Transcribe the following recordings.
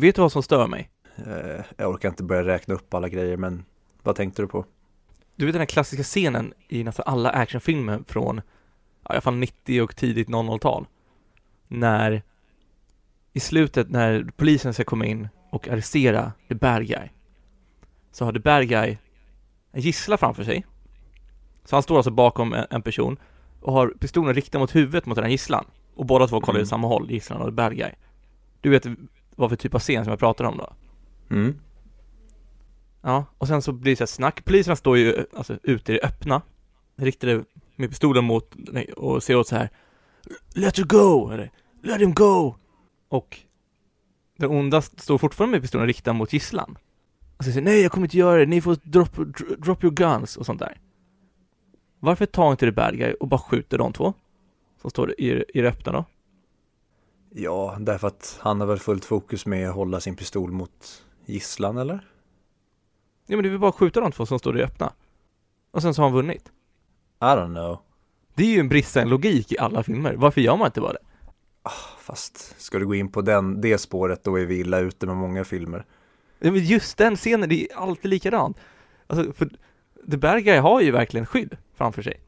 Vet du vad som stör mig? Eh, jag orkar inte börja räkna upp alla grejer, men vad tänkte du på? Du vet den här klassiska scenen i nästan alla actionfilmer från, ja, i alla fall 90 och tidigt 00-tal. När, i slutet när polisen ska komma in och arrestera the bad guy. Så har the bad guy en gissla framför sig. Så han står alltså bakom en, person och har pistolen riktad mot huvudet mot den här gisslan. Och båda två kollar Mm. åt samma håll, gisslan och the bad guy. Du vet vad för typ av scen som jag pratar om då? Mm. Ja, och sen så blir det så här snack. Poliserna står ju alltså ute i det öppna, riktade med pistolen mot och ser åt så här Let her go! Eller Let him go! Och den onda står fortfarande med pistolen riktad mot gisslan. Och så säger nej jag kommer inte göra det, ni får drop, dr- drop your guns och sånt där. Varför tar inte det bad guy och bara skjuter de två? Som står i, i det öppna då? Ja, därför att han har väl fullt fokus med att hålla sin pistol mot gisslan, eller? Ja men det är väl bara skjuta de två som står i öppna. Och sen så har han vunnit. I don't know. Det är ju en bristande logik i alla filmer. Varför gör man inte bara det? Fast ska du gå in på den, det spåret, då är vi illa ute med många filmer. Ja, men just den scenen, det är alltid likadant. Alltså, för The Bad Guy har ju verkligen skydd framför sig.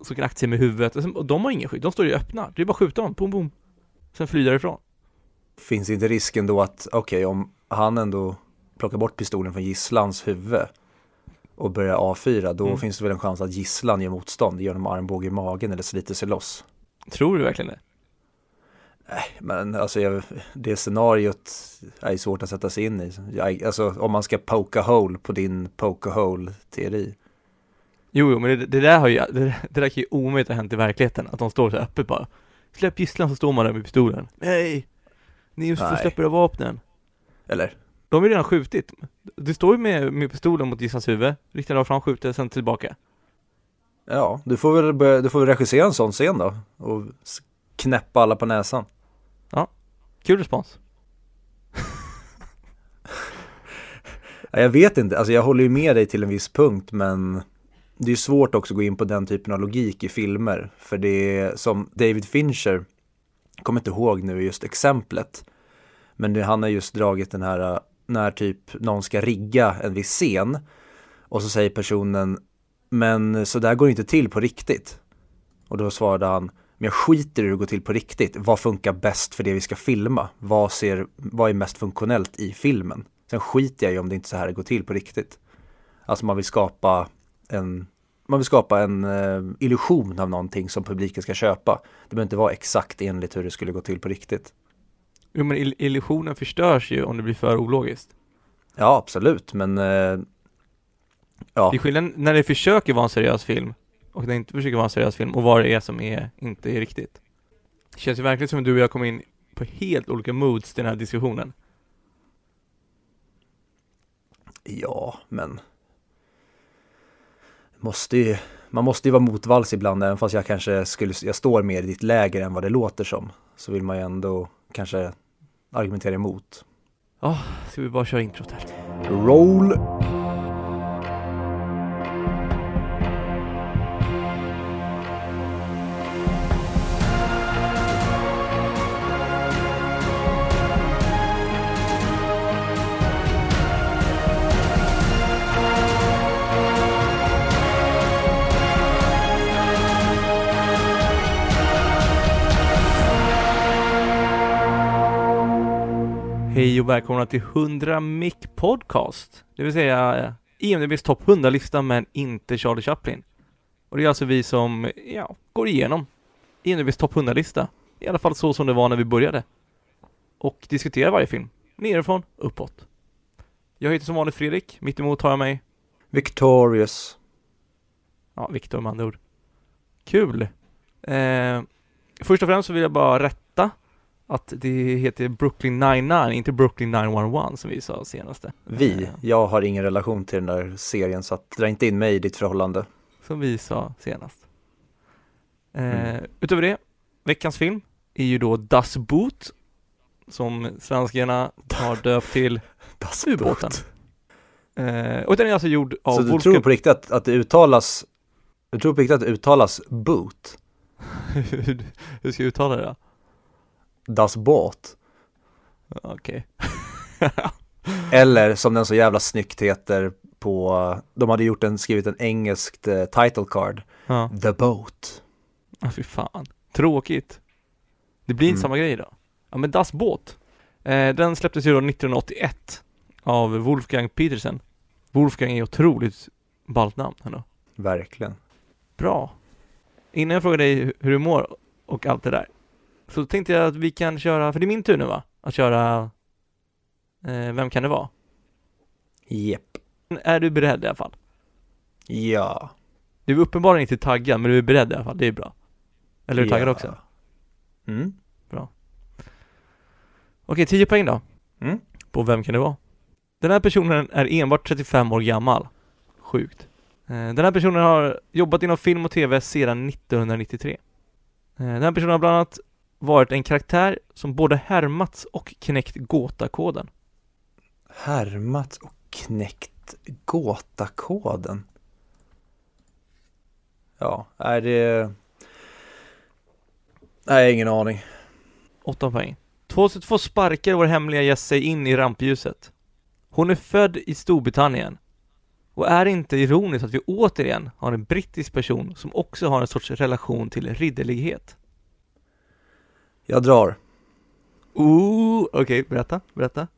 Som kan sig med huvudet, och de har ingen skydd, de står ju öppna. Det är bara att skjuta dem, boom boom. Sen flyr därifrån. Finns inte risken då att, okej, om han ändå plockar bort pistolen från gisslans huvud och börjar avfyra, då Mm. finns det väl en chans att gisslan gör motstånd, ger honom armbåge i magen eller sliter sig loss. Tror du verkligen det? Men alltså, jag, det scenariot är svårt att sätta sig in i. Jag, alltså, om man ska poka hole på din poka hole-teori. Jo, jo, men det, det där har ju, det, det där kan ju omöjligt ha hänt i verkligheten, att de står så öppet bara. Släpp gisslan så står man där med pistolen. Nej! Ni får Nej. släppa era vapnen. Eller? De har ju redan skjutit. Du står ju med, med pistolen mot gisslans huvud, riktar av fram, skjuter, sen tillbaka. Ja, du får väl, börja, du får väl regissera en sån scen då och knäppa alla på näsan. Kul respons. Ja, Jag vet inte, alltså jag håller ju med dig till en viss punkt men det är svårt också att gå in på den typen av logik i filmer. För det är som David Fincher, jag kommer inte ihåg nu just exemplet, men det, han har just dragit den här när typ någon ska rigga en viss scen och så säger personen men så där går det inte till på riktigt. Och då svarade han men jag skiter i hur det går till på riktigt. Vad funkar bäst för det vi ska filma? Vad, ser, vad är mest funktionellt i filmen? Sen skiter jag i om det inte är så här det går till på riktigt. Alltså man vill skapa en, man vill skapa en eh, illusion av någonting som publiken ska köpa. Det behöver inte vara exakt enligt hur det skulle gå till på riktigt. Jo men ill- illusionen förstörs ju om det blir för ologiskt. Ja, absolut, men eh, ja, Det är skillnad när det försöker vara en seriös film och det inte försöker vara en seriös film och vad det är som är, inte är riktigt. Det känns ju verkligen som att du och jag kommer in på helt olika moods till den här diskussionen. ja, men måste ju, man måste ju vara motvalls ibland, även fast jag kanske skulle, jag står mer i ditt läger än vad det låter som. Så vill man ju ändå kanske argumentera emot. Ja, ska vi bara köra introt här? Roll! Hej och välkomna till 100 Mic Podcast. Det vill säga eh, IMDBs topp 100-lista men inte Charlie Chaplin. Och det är alltså vi som, ja, går igenom IMDBs topp 100-lista. I alla fall så som det var när vi började. Och diskuterar varje film. Nerifrån, uppåt. Jag heter som vanligt Fredrik. Mitt emot har jag mig, Victorious. ja, Viktor med andra ord. Kul! Eh, först och främst så vill jag bara rätta att det heter Brooklyn 99, inte Brooklyn 911 som vi sa senaste. Vi, Eh, jag har ingen relation till den där serien så att dra inte in mig i ditt förhållande. som vi sa senast. Eh, Mm. Utöver det, veckans film är ju då Das Boot, som svenskarna har döpt till Ubåten. Eh, och den är alltså gjord av Så du Wolfgang- tror på riktigt att, att det uttalas, du tror på riktigt att det uttalas boot? hur, hur ska jag uttala det då? Das Boot? Okej. Eller som den så jävla snyggt heter på, de hade gjort en, skrivit en engelskt eh, title card, Ja, The Boat. ah, fy fan. Tråkigt. Det blir inte Mm. samma grej då. Ja men Das Båt. Eh, den släpptes ju då 1981 av Wolfgang Petersen. Wolfgang är otroligt ballt namn ändå. Verkligen. Bra. Innan jag frågar dig hu- hur du mår och allt det där. Så tänkte jag att vi kan köra, för det är min tur nu va? Att köra eh, Vem kan det vara? Jepp. Är du beredd i alla fall? Ja. Du är uppenbarligen inte taggad, men du är beredd i alla fall, det är bra. Eller är du taggad Ja. också? Mm. Okej, 10 poäng då. Mm. På Vem kan det vara? Den här personen är enbart 35 år gammal. Sjukt. Eh, Den här personen har jobbat inom film och TV sedan 1993. Eh, Den här personen har bland annat varit en karaktär som både härmats och knäckt gåtakoden. Härmat och knäckt gåtakoden. Ja, är det... Nej, ingen aning. 8 poäng. 2002 sparkar vår hemliga gäst sig in i rampljuset. Hon är född i Storbritannien. Och är det inte ironiskt att vi återigen har en brittisk person som också har en sorts relation till ridderlighet? Jag drar. Ooh, okej, berätta, berätta.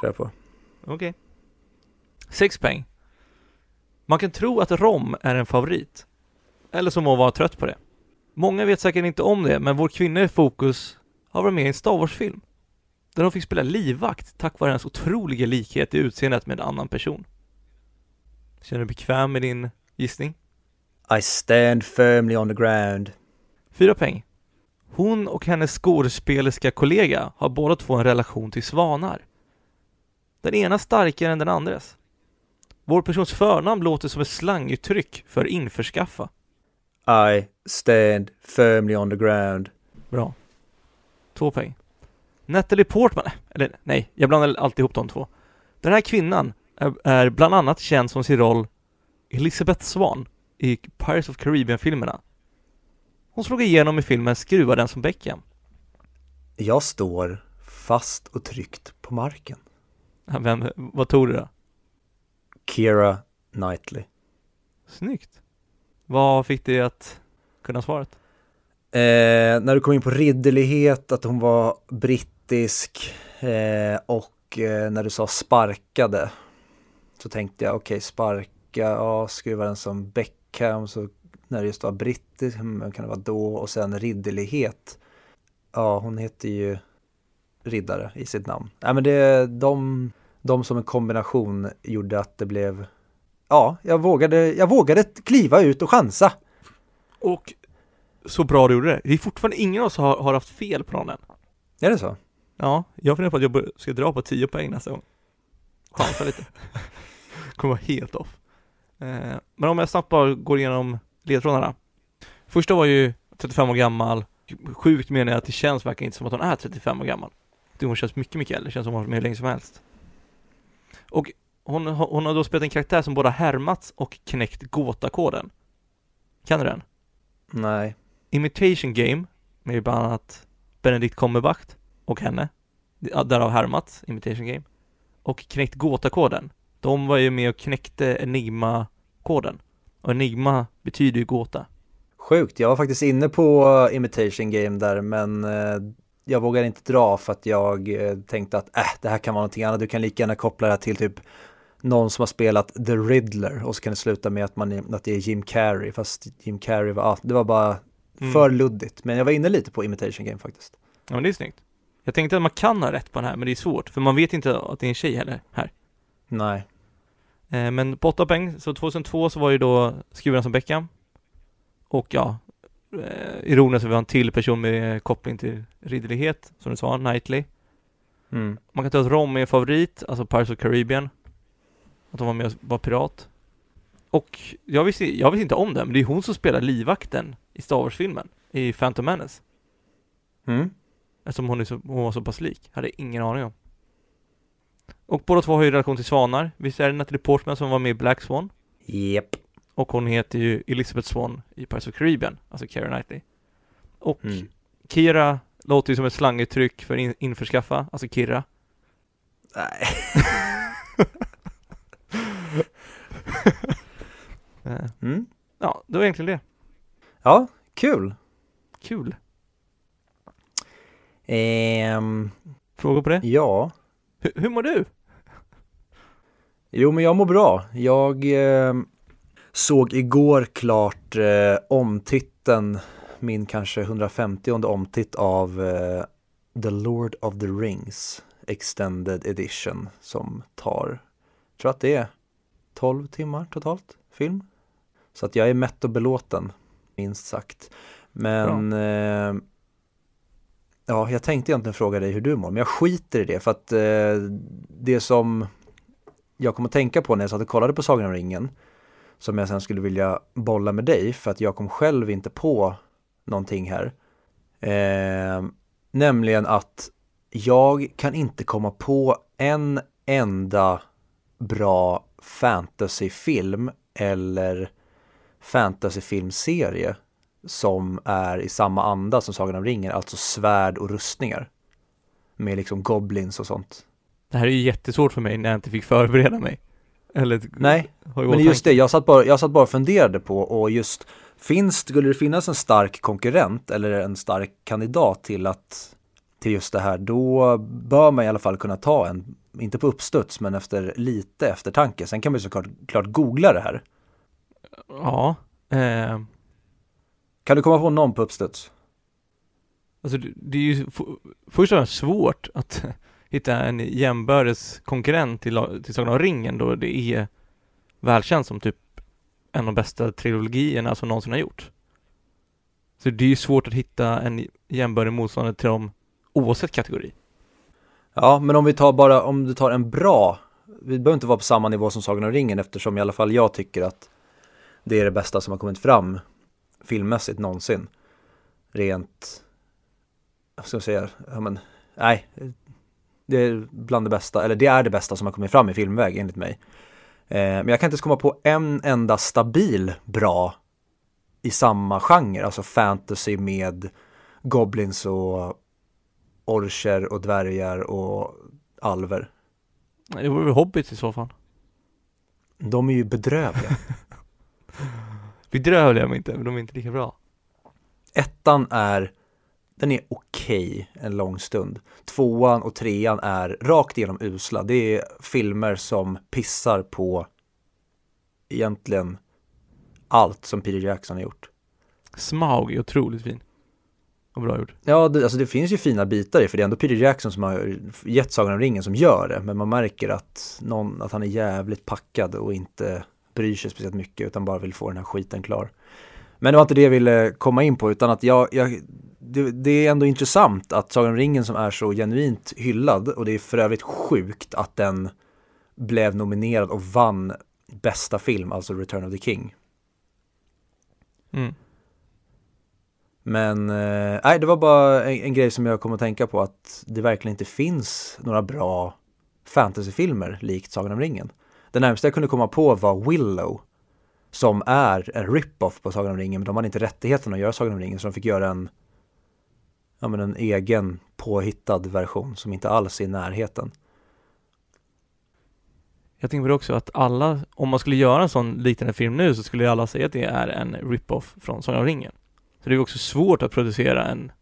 Tror jag på. Okej. Sex poäng. Man kan tro att rom är en favorit. Eller så må vara trött på det. Många vet säkert inte om det, men vår kvinna i fokus har varit med i en Star Wars-film. Där hon fick spela livvakt tack vare hennes otroliga likhet i utseendet med en annan person. Känner du bekväm med din gissning? I stand firmly on the ground. Fyra poäng. Hon och hennes skådespelerska kollega har båda två en relation till svanar. Den ena starkare än den andres. Vår persons förnamn låter som ett slanguttryck för införskaffa. I stand firmly on the ground. Bra. Två poäng. Natalie Portman, eller nej, jag blandar alltid ihop de två. Den här kvinnan är, är bland annat känd som sin roll Elizabeth Swan i Pirates of Caribbean-filmerna. Hon slog igenom i filmen Skruva den som Beckham. Jag står fast och tryggt på marken. Vem, vad tog du då? Kira Knightley. Snyggt. Vad fick dig att kunna svaret? Eh, när du kom in på ridderlighet, att hon var brittisk eh, och eh, när du sa sparkade så tänkte jag okej sparka, ja skruva den som Beckham så när det just var brittisk, hmm, vem kan det vara då och sen ridderlighet. Ja, hon heter ju riddare i sitt namn. Nej men det, de, de som en kombination gjorde att det blev, ja, jag vågade, jag vågade kliva ut och chansa. Och så bra du gjorde det. Det är fortfarande ingen av oss har, har haft fel på än. Är det så? Ja, jag funderar på att jag ska dra på 10 poäng nästa gång. Chansa lite. Kommer vara helt off. Eh, men om jag snabbt bara går igenom ledtrådarna. Första var ju 35 år gammal. Sjukt menar jag att det känns verkligen inte som att hon är 35 år gammal. Det hon känns mycket, mycket äldre. Känns som hon har varit med hur länge som helst. Och hon, har- hon har då spelat en karaktär som både härmats och knäckt gåtakoden. Kan du den? Nej. Imitation Game med bland annat Benedict Cumberbatch och henne. Därav härmat Imitation Game. Och knäckt gåtakoden. De var ju med och knäckte Enigma-koden. Och Enigma betyder ju gåta. Sjukt, jag var faktiskt inne på uh, Imitation Game där men eh, jag vågar inte dra för att jag eh, tänkte att äh, det här kan vara någonting annat. Du kan lika gärna koppla det här till typ någon som har spelat The Riddler och så kan det sluta med att, man, att det är Jim Carrey fast Jim Carrey var, det var bara Mm. för luddigt. Men jag var inne lite på Imitation Game faktiskt. Ja men det är snyggt. Jag tänkte att man kan ha rätt på den här men det är svårt för man vet inte att det är en tjej heller här. Nej. Eh, men på 8 poäng, så 2002 så var ju då Skruvarna som Beckham. Och ja, eh, ironiskt att vi har en till person med koppling till ridderlighet, som du sa, Knightley. Mm. Man kan ta att Rom är favorit, alltså Pirates of Caribbean. Att de var med och var pirat. Och jag visste, jag visste inte om det, men det är hon som spelar livvakten i Star Wars-filmen, i Phantom Menace. Mm. Eftersom hon, är så, hon var så pass lik. Hade ingen aning om. Och båda två har ju relation till svanar. Visst är det Natalie Portman som var med i Black Swan? Japp. Och hon heter ju Elizabeth Swan i Pirates of Caribbean, alltså Keira Knightley. Och Mm. Kira låter ju som ett slanguttryck för in, införskaffa, alltså kirra. Nej. Mm. Ja, det var egentligen det. Ja, kul. Kul. Ehm, Frågor på det? ja, Hur, hur mår du? jo men jag mår bra. Jag eh, såg igår klart eh, omtiteln, min kanske 150 omtitt av eh, The Lord of the Rings Extended Edition som tar, tror att det är 12 timmar totalt film. Så att jag är mätt och belåten, minst sagt. Men eh, ja, jag tänkte egentligen fråga dig hur du mår, men jag skiter i det för att eh, det som jag kom att tänka på när jag satt och kollade på Sagan om ringen som jag sen skulle vilja bolla med dig för att jag kom själv inte på någonting här. Eh, nämligen att jag kan inte komma på en enda bra fantasyfilm eller fantasyfilmserie som är i samma anda som Sagan om ringen, alltså svärd och rustningar. Med liksom goblins och sånt. Det här är ju jättesvårt för mig när jag inte fick förbereda mig. Eller Nej, Men just det, jag satt bara, jag satt bara och funderade på och just finns, skulle det finnas en stark konkurrent eller en stark kandidat till att till just det här, då bör man i alla fall kunna ta en, inte på uppstuds, men efter lite eftertanke. Sen kan man ju såklart klart googla det här. Ja. Eh, Kan du komma på någon på uppstuds? alltså det, är ju först och främst svårt att hitta en jämbördes konkurrent till, till Sagan om ringen då det är välkänt som typ en av de bästa trilogierna som någonsin har gjort. Så det är ju svårt att hitta en jämbördig motståndare till dem oavsett kategori. Ja, men om vi tar bara, om du tar en bra, vi behöver inte vara på samma nivå som Sagan om ringen eftersom i alla fall jag tycker att det är det bästa som har kommit fram filmmässigt någonsin. Rent, vad ska jag säga, ja men, nej, det är bland det bästa, eller det är det bästa som har kommit fram i filmväg enligt mig. Eh, men jag kan inte ens komma på en enda stabil bra i samma genre, alltså fantasy med goblins och orcher och dvärgar och alver. Det vore väl Hobbit i så fall. De är ju bedrövliga. Bedrövliga men inte, men de är inte lika bra. Ettan är, den är okej en lång stund. Tvåan och trean är rakt igenom usla. Det är filmer som pissar på egentligen allt som Peter Jackson har gjort. Smaug är otroligt fin. Och bra gjord. Ja, det, alltså det finns ju fina bitar i för det är ändå Peter Jackson som har gett Sagan om ringen som gör det. Men man märker att, någon, att han är jävligt packad och inte bryr sig speciellt mycket utan bara vill få den här skiten klar. Men det var inte det jag ville komma in på utan att jag, jag det, det är ändå intressant att Sagan om ringen som är så genuint hyllad och det är för övrigt sjukt att den blev nominerad och vann bästa film, alltså Return of the King. Mm. Men eh, nej, det var bara en, en grej som jag kom att tänka på att det verkligen inte finns några bra fantasyfilmer likt Sagan om ringen. Det närmaste jag kunde komma på var Willow som är en rip-off på Sagan om ringen men de hade inte rättigheten att göra Sagan om ringen så de fick göra en ja, men en egen påhittad version som inte alls är i närheten. Jag tänker på det också att alla, om man skulle göra en sån liknande film nu så skulle ju alla säga att det är en rip-off från Sagan om ringen. Så det är också svårt att producera en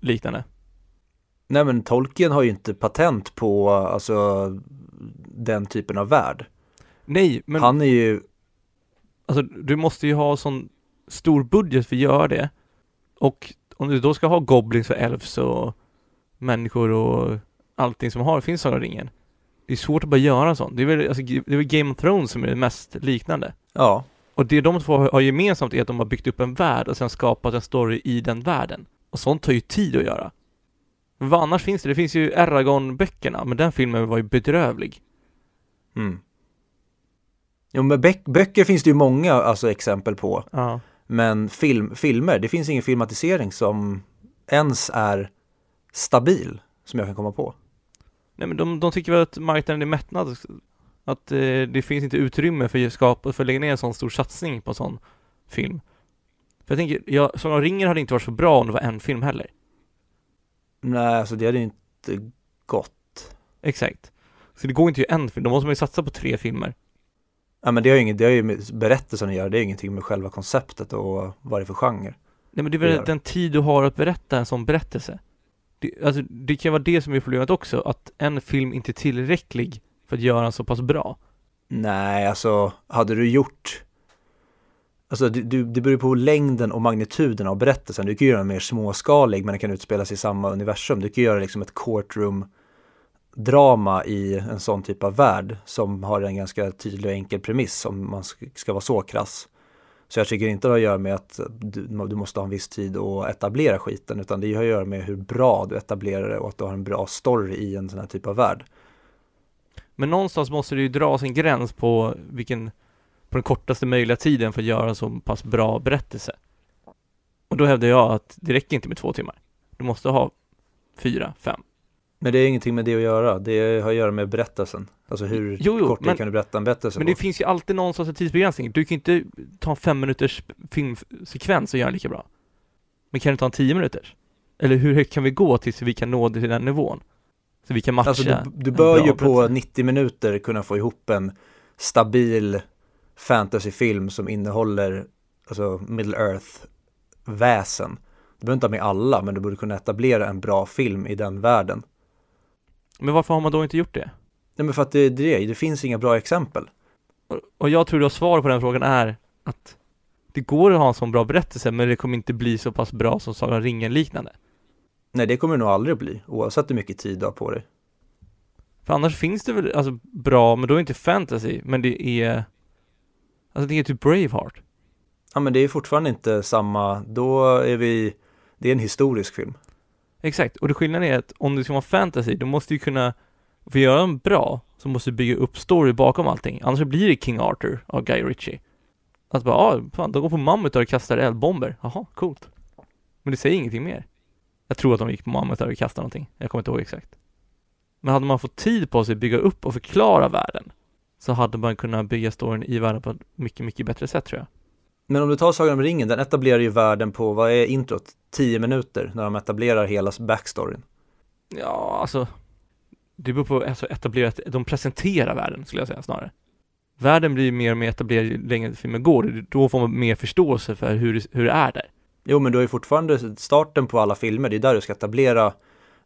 liknande. Nej men Tolkien har ju inte patent på alltså den typen av värld. Nej, men Han är ju alltså du måste ju ha sån stor budget för att göra det. Och om du då ska ha goblins och elves och människor och allting som har, finns Sagan ringen. Det är svårt att bara göra en sån. Det är väl, alltså, det är väl Game of Thrones som är det mest liknande. ja, Och det de två har gemensamt är att de har byggt upp en värld och sen skapat en story i den världen. Och sånt tar ju tid att göra. Men vad annars finns det? Det finns ju Eragon-böckerna, men den filmen var ju bedrövlig. Mm. Jo men böck, böcker finns det ju många alltså, exempel på. Ja. Men film, filmer, det finns ingen filmatisering som ens är stabil som jag kan komma på. Nej men de, de tycker väl att marknaden är mättnad. Att eh, det finns inte utrymme för att skapa, för att lägga ner en sån stor satsning på en sån film. För jag tänker, jag, Sagan om ringen hade inte varit så bra om det var en film heller. Nej, alltså det hade ju inte gått. Exakt. Så det går inte göra en film, då måste man ju satsa på tre filmer. Ja men det har ju inget, det har ju med berättelsen att göra, det är ingenting med själva konceptet och vad det är för genre. Nej men det är väl den tid du har att berätta en sån berättelse. Det, alltså, det kan vara det som är problemet också, att en film inte är tillräcklig för att göra den så pass bra. Nej, alltså hade du gjort Alltså det, det beror på längden och magnituden av berättelsen. Du kan göra den mer småskalig men den kan utspelas i samma universum. Du kan göra liksom ett courtroom drama i en sån typ av värld som har en ganska tydlig och enkel premiss om man ska, vara så krass. Så jag tycker inte det har att göra med att du, du måste ha en viss tid att etablera skiten utan det har att göra med hur bra du etablerar det och att du har en bra story i en sån här typ av värld. Men någonstans måste det ju dra sin gräns på vilken, på den kortaste möjliga tiden för att göra en så pass bra berättelse. Och då hävdar jag att det räcker inte med två timmar. Du måste ha fyra, fem. Men det är ingenting med det att göra, det har att göra med berättelsen. Alltså hur Jo, jo, kort men- kan du berätta en berättelse Men på? det finns ju alltid någon sorts tidsbegränsning. Du kan inte ta en fem minuters filmsekvens och göra lika bra. Men kan du ta en tio minuters? Eller hur högt kan vi gå tills vi kan nå till den nivån? Så vi kan matcha Alltså du, du bör ju på berättelse. 90 minuter kunna få ihop en stabil fantasyfilm som innehåller alltså Middle Earth väsen. Du behöver inte ha med alla, men du borde kunna etablera en bra film i den världen. Men varför har man då inte gjort det? Nej men för att det, det, det finns inga bra exempel. Och- Och jag tror att svaret på den frågan är att det går att ha en sån bra berättelse, men det kommer inte bli så pass bra som Sagan om ringen liknande. Nej, det kommer det nog aldrig att bli, oavsett hur mycket tid du har på dig. För annars finns det väl, alltså bra, men då är det inte fantasy, men det är Alltså det är typ Braveheart. Ja, men det är fortfarande inte samma, då är vi, det är en historisk film. Exakt, och det skillnaden är att om det ska vara fantasy, då måste du kunna, för att göra den bra, så måste du bygga upp story bakom allting. Annars blir det King Arthur av Guy Ritchie. Att bara, ah, fan, de går på mammutar och kastar eldbomber. Jaha, coolt. Men det säger ingenting mer. Jag tror att de gick på mammutar och kastade någonting. Jag kommer inte ihåg exakt. Men hade man fått tid på sig att bygga upp och förklara världen, så hade man kunnat bygga storyn i världen på ett mycket, mycket bättre sätt tror jag. Men om du tar Sagan om ringen, den etablerar ju världen på, vad är introt? 10 minuter när de etablerar hela backstoryn. Ja, alltså Det beror på, alltså etablerat, de presenterar världen skulle jag säga snarare Världen blir mer och mer etablerad ju längre filmen går, då får man mer förståelse för hur, hur det är där Jo, men du har ju fortfarande starten på alla filmer, det är där du ska etablera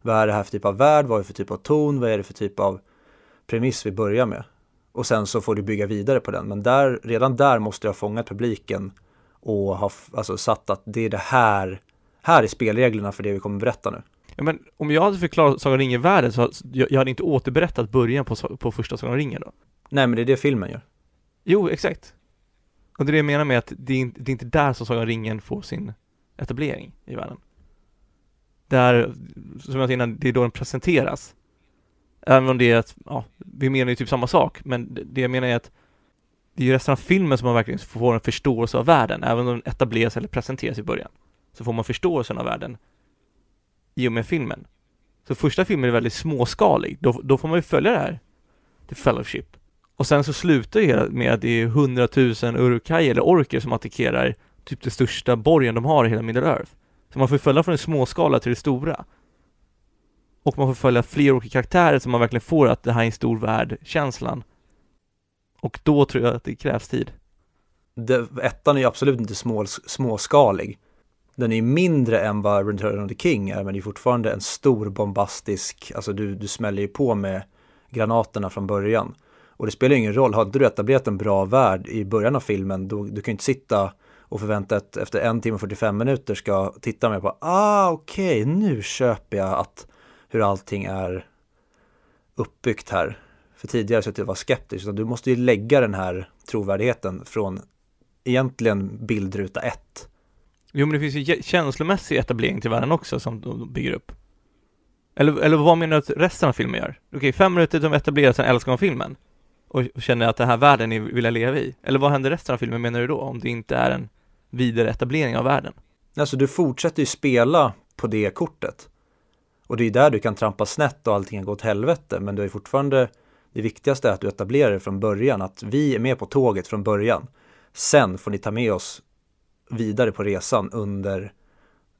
vad är det här för typ av värld, vad är det för typ av ton, vad är det för typ av premiss vi börjar med. Och sen så får du bygga vidare på den, men där, redan där måste jag ha fångat publiken och ha alltså, satt att det är det här, här är spelreglerna för det vi kommer berätta nu. ja, men om jag hade förklarat Sagan om ringen-världen så jag, jag hade inte återberättat början på, på första Sagan om ringen då. Nej, men det är det filmen gör. Jo, exakt. Och det är det jag menar med att det är, inte- det är inte där som Sagan om ringen får sin etablering i världen. Där, som jag sa innan, det är då den presenteras Även om det är att, ja, vi menar ju typ samma sak, men det- jag menar är att det är ju resten av filmen som man verkligen får en förståelse av världen, även om den etableras eller presenteras i början. Så får man förståelsen av världen i och med filmen. Så första filmen är väldigt småskalig, då, då får man ju följa det här till Fellowship. Och sen så slutar det med att det är hundratusen Urukai, eller orker som attackerar typ den största borgen de har i hela Middle Earth. Så man får följa från det småskala till det stora. Och man får följa fler olika karaktärer så man verkligen får att det här är en stor värld-känslan. Och då tror jag att det krävs tid. Det, ettan är ju absolut inte små, småskalig. Den är ju mindre än vad Return of the King är, men det är fortfarande en stor bombastisk, alltså du, du smäller ju på med granaterna från början. Och det spelar ju ingen roll, har inte du etablerat en bra värld i början av filmen, då, du kan ju inte sitta och förvänta att efter en timme och 45 minuter ska titta med på, ah okej, nu köper jag att hur allting är uppbyggt här. För tidigare så att jag var skeptisk, utan du måste ju lägga den här trovärdigheten från egentligen bildruta ett. Jo men det finns ju kä- känslomässig etablering till världen också som de bygger upp. Eller, eller vad menar du att resten av filmen gör? Okej, fem minuter de etablerar, sen älskar man filmen. Och, och känner att den här världen är, vill jag leva i. Eller vad händer resten av filmen menar du då? Om det inte är en vidare etablering av världen. Alltså du fortsätter ju spela på det kortet. Och det är där du kan trampa snett och allting kan gå åt helvete. Men du är fortfarande, det viktigaste är att du etablerar det från början. Att vi är med på tåget från början. Sen får ni ta med oss vidare på resan under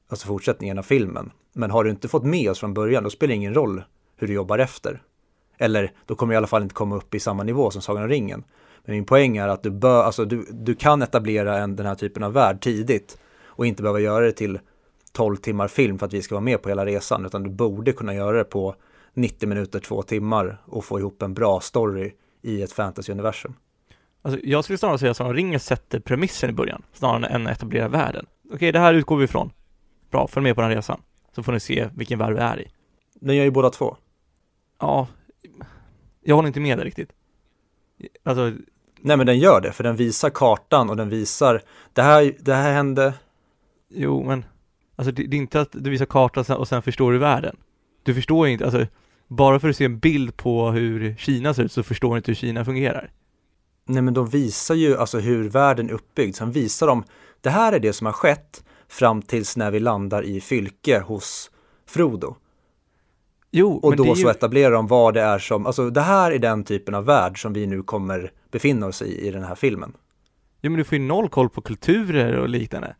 alltså fortsättningen av filmen. Men har du inte fått med oss från början, då spelar det ingen roll hur du jobbar efter. Eller då kommer jag i alla fall inte komma upp i samma nivå som Sagan om ringen. Men min poäng är att du, bör, alltså du, du kan etablera en, den här typen av värld tidigt och inte behöva göra det till 12 timmar film för att vi ska vara med på hela resan, utan du borde kunna göra det på 90 minuter, två timmar och få ihop en bra story i ett fantasy-universum. Alltså, jag skulle snarare säga att Sagan ringen sätter premissen i början, snarare än att etablera världen. Okej, det här utgår vi ifrån. Bra, följ med på den här resan. Så får ni se vilken värld vi är i. Den gör ju båda två. Ja, jag håller inte med där riktigt. Alltså, Nej men den gör det, för den visar kartan och den visar det här, det här hände. jo men, alltså det, det är inte att du visar kartan och sen förstår du världen. Du förstår inte, alltså, bara för att se en bild på hur Kina ser ut så förstår du inte hur Kina fungerar. Nej men de visar ju alltså hur världen är uppbyggd. Sen visar de, det här är det som har skett fram tills när vi landar i Fylke hos Frodo. Jo, Och men då det är så ju, etablerar de vad det är som, alltså det här är den typen av värld som vi nu kommer befinna oss i i den här filmen. jo men du får ju noll koll på kulturer och liknande.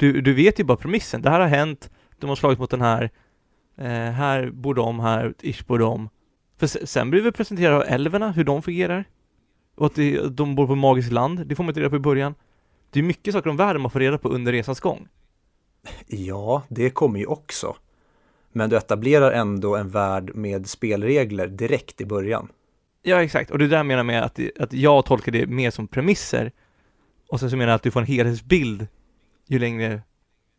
Du, du vet ju bara premissen, det här har hänt, de har slagit mot den här, eh, här bor de, här, ish bor de. För se- sen blir vi presenterade av älverna, hur de fungerar. Och att det, de bor på magiskt land, det får man inte reda på i början. Det är mycket saker om världen man får reda på under resans gång. Ja, det kommer ju också. Men du etablerar ändå en värld med spelregler direkt i början. Ja, exakt. Och det är där jag menar med att, att jag tolkar det mer som premisser. Och sen så menar jag att du får en helhetsbild ju längre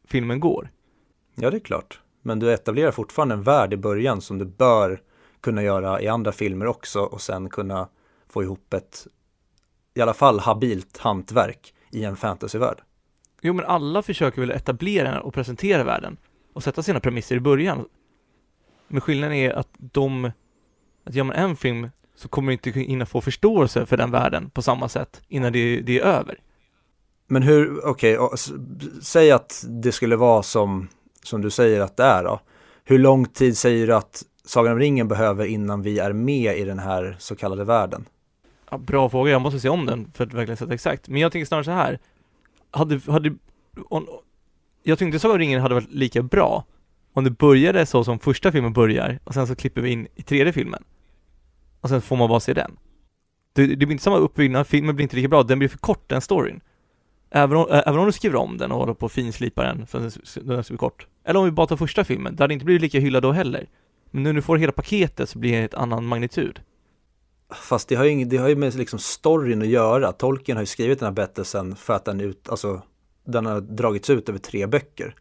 filmen går. Ja, det är klart. Men du etablerar fortfarande en värld i början som du bör kunna göra i andra filmer också och sen kunna få ihop ett i alla fall habilt hantverk i en fantasyvärld. Jo, men alla försöker väl etablera och presentera världen och sätta sina premisser i början. Men skillnaden är att de, att gör man en film så kommer du inte hinna få förståelse för den världen på samma sätt innan det, det är över. Men hur, okej, okay, säg att det skulle vara som, som du säger att det är då. Hur lång tid säger du att Sagan om ringen behöver innan vi är med i den här så kallade världen? Ja, bra fråga, jag måste se om den för att verkligen sätta exakt. Men jag tänker snarare så här. Hade, hade, om, jag tyckte Sagan om ringen hade varit lika bra om det började så som första filmen börjar och sen så klipper vi in i tredje filmen. Och sen får man bara se den. Det, det blir inte samma uppbyggnad, filmen blir inte lika bra, den blir för kort den storyn. Även om, även om du skriver om den och håller på och finslipar den så den, den ska bli kort. Eller om vi bara tar första filmen, det hade inte blivit lika hyllad då heller. Men nu när du får hela paketet så blir det ett annan magnitud. Fast det har ju, det har ju med liksom storyn att göra. Tolkien har ju skrivit den här berättelsen för att den ut, alltså, den har dragits ut över tre böcker.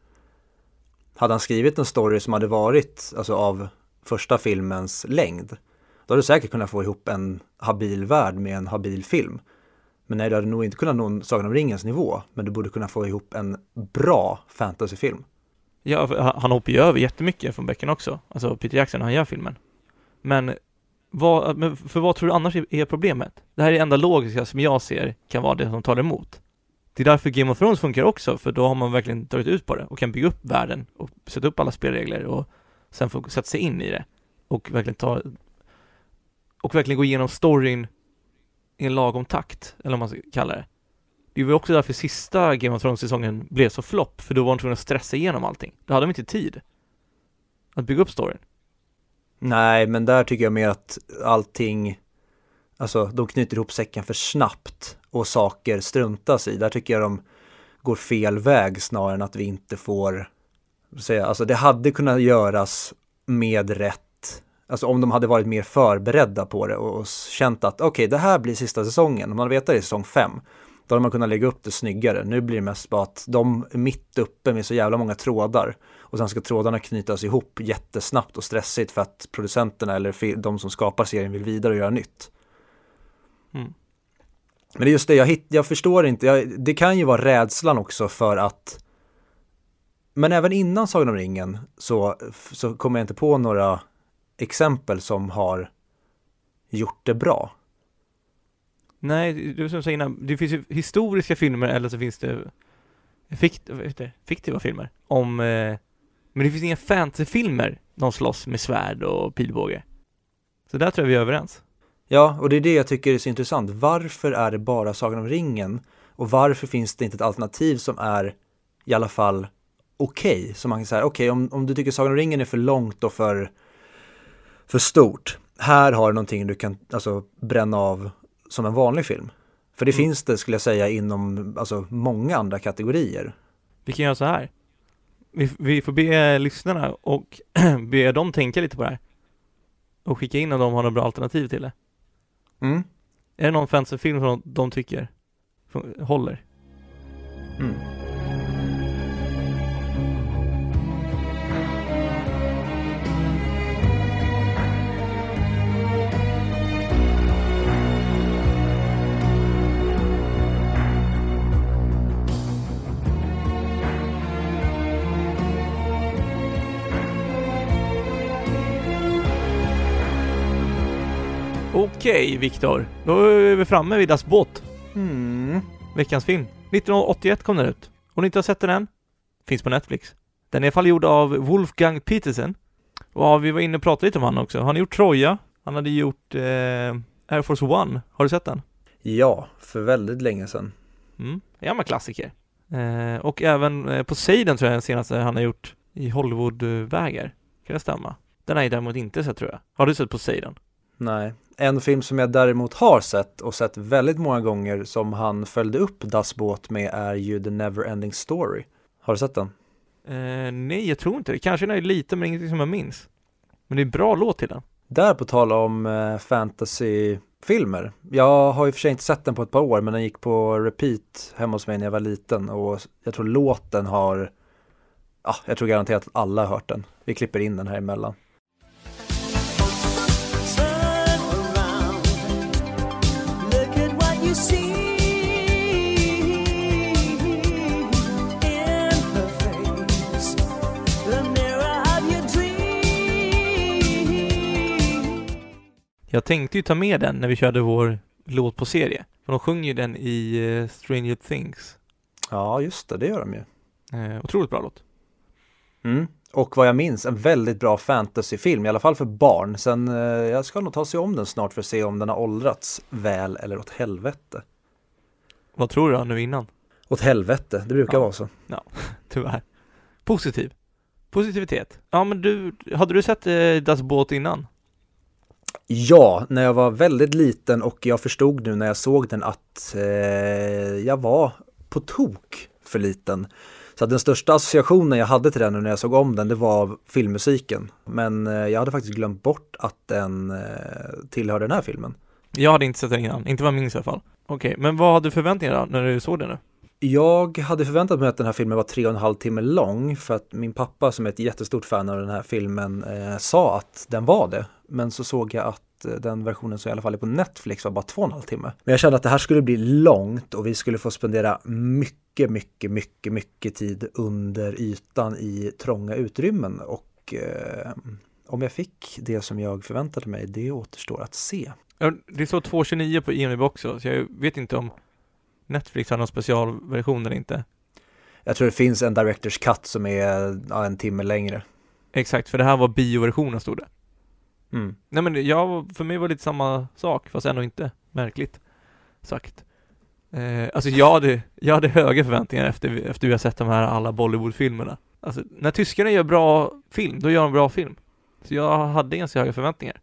Hade han skrivit en story som hade varit, alltså av första filmens längd, då hade du säkert kunnat få ihop en habil värld med en habil film. Men nej, du hade nog inte kunnat nå Sagan om ringens nivå, men du borde kunna få ihop en bra fantasyfilm. Ja, han hoppar ju över jättemycket från böckerna också. Alltså Peter Jackson när han gör filmen. Men, vad, men för vad tror du annars är- är problemet? Det här är det enda logiska som jag ser kan vara det som talar emot. Det är därför Game of Thrones funkar också, för då har man verkligen tagit ut på det och kan bygga upp världen och sätta upp alla spelregler och sen få sätta sig in i det och verkligen ta och verkligen gå igenom storyn i en lagom takt, eller vad man ska kalla det. Det var också därför sista Game of Thrones-säsongen blev så flopp, för då var de tvungna att stressa igenom allting. Då hade de inte tid att bygga upp storyn. Nej, men där tycker jag mer att allting, alltså de knyter ihop säcken för snabbt och saker struntas i. Där tycker jag de går fel väg snarare än att vi inte får säga, alltså det hade kunnat göras med rätt, alltså om de hade varit mer förberedda på det och känt att okej, det här blir sista säsongen, om man vet att det är säsong fem, då hade man kunnat lägga upp det snyggare. Nu blir det mest bara att de är mitt uppe med så jävla många trådar och sen ska trådarna knytas ihop jättesnabbt och stressigt för att producenterna eller de som skapar serien vill vidare och göra nytt. Mm. Men det är just det, jag, hitt, jag förstår inte, jag, det kan ju vara rädslan också för att men även innan Sagan om ringen så, så kommer jag inte på några exempel som har gjort det bra. Nej, det är som jag sa innan, det finns ju historiska filmer eller så finns det fikt, fiktiva filmer om, eh, men det finns inga fantasyfilmer de slåss med svärd och pilbåge. Så där tror jag vi är överens. Ja, och det är det jag tycker är så intressant. Varför är det bara Sagan om ringen? Och varför finns det inte ett alternativ som är i alla fall okej. Så man kan säga, okej om, om du tycker Sagan om ringen är för långt och för, för stort, här har du någonting du kan alltså, bränna av som en vanlig film. För det Mm. finns det, skulle jag säga, inom alltså, många andra kategorier. Vi kan göra så här. Vi, vi får be lyssnarna och be dem tänka lite på det här. Och skicka in om de har några bra alternativ till det. Mm. Är det någon fantasyfilm som de tycker håller? Mm. Okej, Viktor. Då är vi framme vid Das Boot. Mm. Veckans film. 1981 kom den ut. Om ni inte har sett den än, finns på Netflix. Den är i alla fall gjord av Wolfgang Petersen. Och ja, vi var inne och pratade lite om han också. Han har gjort Troja. Han hade gjort eh, Air Force One. Har du sett den? Ja, för väldigt länge sedan. Mm, en gammal klassiker. Eh, och även eh, Poseidon tror jag den senaste han har gjort i Hollywood-vägar. Kan det stämma? Den har jag däremot inte sett tror jag. Har du sett Poseidon? Nej, en film som jag däremot har sett och sett väldigt många gånger som han följde upp Das Båt med är ju The Neverending Story. Har du sett den? Eh, nej, jag tror inte det. Kanske den är lite, men ingenting som jag minns. Men det är en bra låt till den. Där på tal om eh, fantasyfilmer. Jag har ju för sig inte sett den på ett par år men den gick på repeat hemma hos mig när jag var liten och jag tror låten har, ja, jag tror garanterat att alla har hört den. Vi klipper in den här emellan. Jag tänkte ju ta med den när vi körde vår låt på serie. För de sjunger ju den i eh, Stranger Things. Ja, just det, det gör de ju. Eh, otroligt bra låt. Mm. Och vad jag minns, en väldigt bra fantasyfilm, i alla fall för barn. Sen, eh, jag ska nog ta sig om den snart för att se om den har åldrats väl eller åt helvete. Vad tror du då nu innan? Åt helvete, det brukar Ja. vara så. Tyvärr. Positiv. Positivitet. Ja men du, hade du sett eh, Das Båt innan? Ja, när jag var väldigt liten och jag förstod nu när jag såg den att eh, jag var på tok för liten. Så den största associationen jag hade till den nu när jag såg om den, det var filmmusiken. Men eh, jag hade faktiskt glömt bort att den eh, tillhör den här filmen. Jag hade inte sett den innan, inte vad jag minns i alla fall. Okej, men vad hade du förväntningar då när du såg den nu? Jag hade förväntat mig att den här filmen var tre och en halv timme lång för att min pappa som är ett jättestort fan av den här filmen eh, sa att den var det. Men så såg jag att eh, den versionen som i alla fall är på Netflix var bara två och en halv timme. Men jag kände att det här skulle bli långt och vi skulle få spendera mycket, mycket, mycket, mycket tid under ytan i trånga utrymmen och eh, om jag fick det som jag förväntade mig, det återstår att se. Det står 2.29 på IMDb också, så jag vet inte om Netflix har någon specialversion eller inte. Jag tror det finns en Directors Cut som är ja, en timme längre. Exakt, för det här var bioversionen stod det. Mm. Nej men jag, för mig var det lite samma sak, fast ändå inte märkligt sagt. Eh, alltså jag hade, jag hade höga förväntningar efter, efter vi har sett de här alla Bollywood-filmerna. Alltså när tyskarna gör bra film, då gör de bra film. Så jag hade ganska höga förväntningar.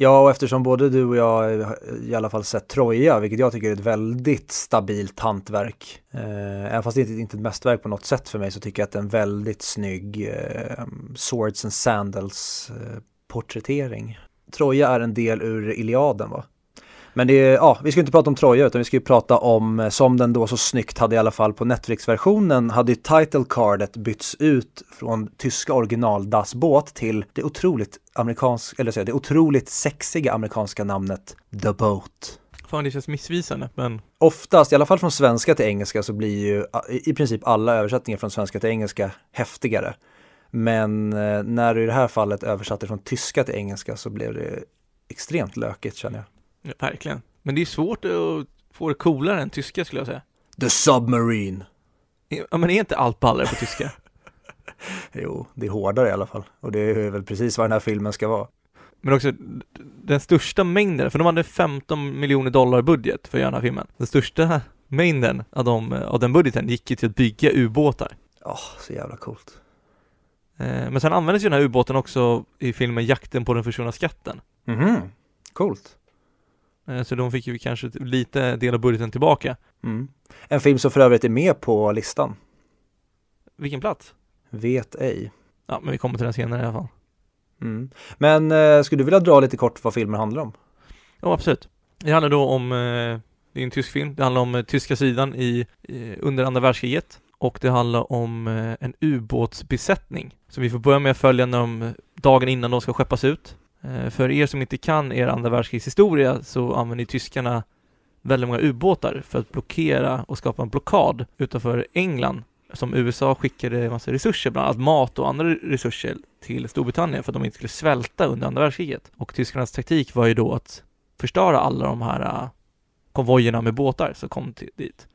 Ja, och eftersom både du och jag i alla fall sett Troja, vilket jag tycker är ett väldigt stabilt hantverk. Eh, även fast det inte inte är ett mästerverk på något sätt för mig så tycker jag att det är en väldigt snygg eh, Swords and Sandals eh, porträttering. Troja är en del ur Iliaden va? Men det är, ja, vi ska inte prata om Troja utan vi ska ju prata om, eh, som den då så snyggt hade i alla fall på Netflix-versionen, hade ju title cardet bytts ut från tyska original Das Boot till det otroligt amerikanska, eller så, det otroligt sexiga amerikanska namnet The Boat. Fan det känns missvisande, men Oftast, i alla fall från svenska till engelska, så blir ju i princip alla översättningar från svenska till engelska häftigare. Men eh, när du i det här fallet översatte från tyska till engelska så blev det extremt lökigt känner jag. ja, verkligen. Men det är svårt att få det coolare än tyska skulle jag säga. The Submarine. Ja men är inte allt ballare på tyska? Jo, det är hårdare i alla fall. Och det är väl precis vad den här filmen ska vara. Men också den största mängden, för de hade 15 miljoner dollar budget för att göra den här filmen. Den största mängden av, de, av den budgeten gick ju till att bygga ubåtar. Ja, så jävla coolt. Eh, Men sen användes ju den här ubåten också i filmen Jakten på den försvunna skatten. Mhm, coolt. Eh, Så de fick ju kanske lite del av budgeten tillbaka. Mm. En film som för övrigt är med på listan. Vilken plats? Vet ej. Ja, men vi kommer till den senare i alla fall. Mm. Men eh, skulle du vilja dra lite kort vad filmen handlar om? Ja, absolut. Det handlar då om, eh, det är en tysk film, det handlar om eh, tyska sidan i, i, under andra världskriget och det handlar om eh, en ubåtsbesättning som vi får börja med att följa dem eh, dagen innan de ska skeppas ut. Eh, för er som inte kan er andra världskrigshistoria så använder tyskarna väldigt många ubåtar för att blockera och skapa en blockad utanför England som USA skickade en massa resurser, bland annat mat och andra resurser till Storbritannien för att de inte skulle svälta under andra världskriget. Och tyskarnas taktik var ju då att förstöra alla de här konvojerna med båtar som kom till, dit.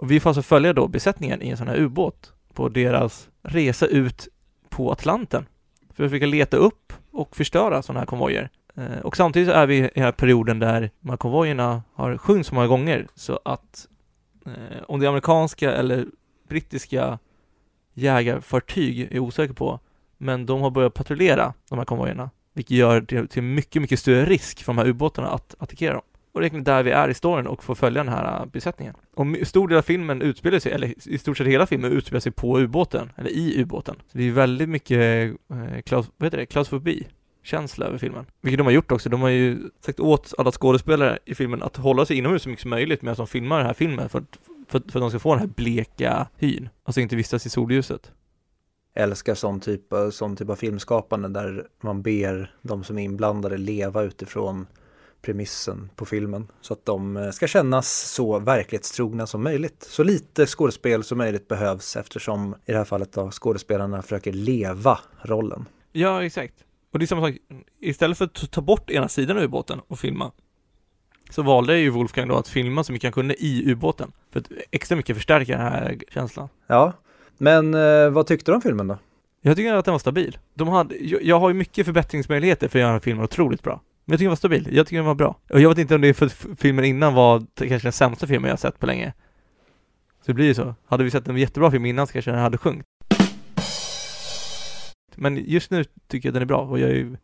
Och vi får alltså följa då besättningen i en sån här ubåt på deras resa ut på Atlanten för att försöka leta upp och förstöra sådana här konvojer. Eh, och samtidigt så är vi i den här perioden där de här konvojerna har sjunkit så många gånger så att eh, om det är amerikanska eller brittiska jägarfartyg är jag osäker på, men de har börjat patrullera de här konvojerna, vilket gör det till mycket, mycket större risk för de här ubåtarna att attackera dem. Och det är egentligen där vi är i storyn och får följa den här äh, besättningen. Och stor del av filmen utspelar sig, eller i stort sett hela filmen utspelar sig på ubåten, eller i ubåten. Så det är väldigt mycket, eh, klaus, vad heter det, klaustrofobi känsla över filmen. Vilket de har gjort också. De har ju sagt åt alla skådespelare i filmen att hålla sig inomhus så mycket som möjligt medan de filmar den här filmen för att, för, för att de ska få den här bleka hyn. Alltså inte vistas i solljuset. Älskar sån typ, sån typ av filmskapande där man ber de som är inblandade leva utifrån premissen på filmen. Så att de eh, ska kännas så verklighetstrogna som möjligt. Så lite skådespel som möjligt behövs eftersom i det här fallet då skådespelarna försöker leva rollen. Ja, exakt. Och det är samma sak, istället för att ta bort ena sidan av ubåten och filma så valde ju Wolfgang då att filma så mycket han kunde i ubåten för att extra mycket förstärka den här känslan. Ja, men eh, vad tyckte du om filmen då? Jag tycker att den var stabil. De hade, jag, jag har ju mycket förbättringsmöjligheter för att göra filmen otroligt bra. Men jag tycker den var stabil. Jag tycker den var bra. Och jag vet inte om det är för att filmen innan var kanske den sämsta filmen jag har sett på länge. Så det blir ju så. Hade vi sett en jättebra film innan så kanske den hade sjunkit. Men just nu tycker jag den är bra och jag är ju...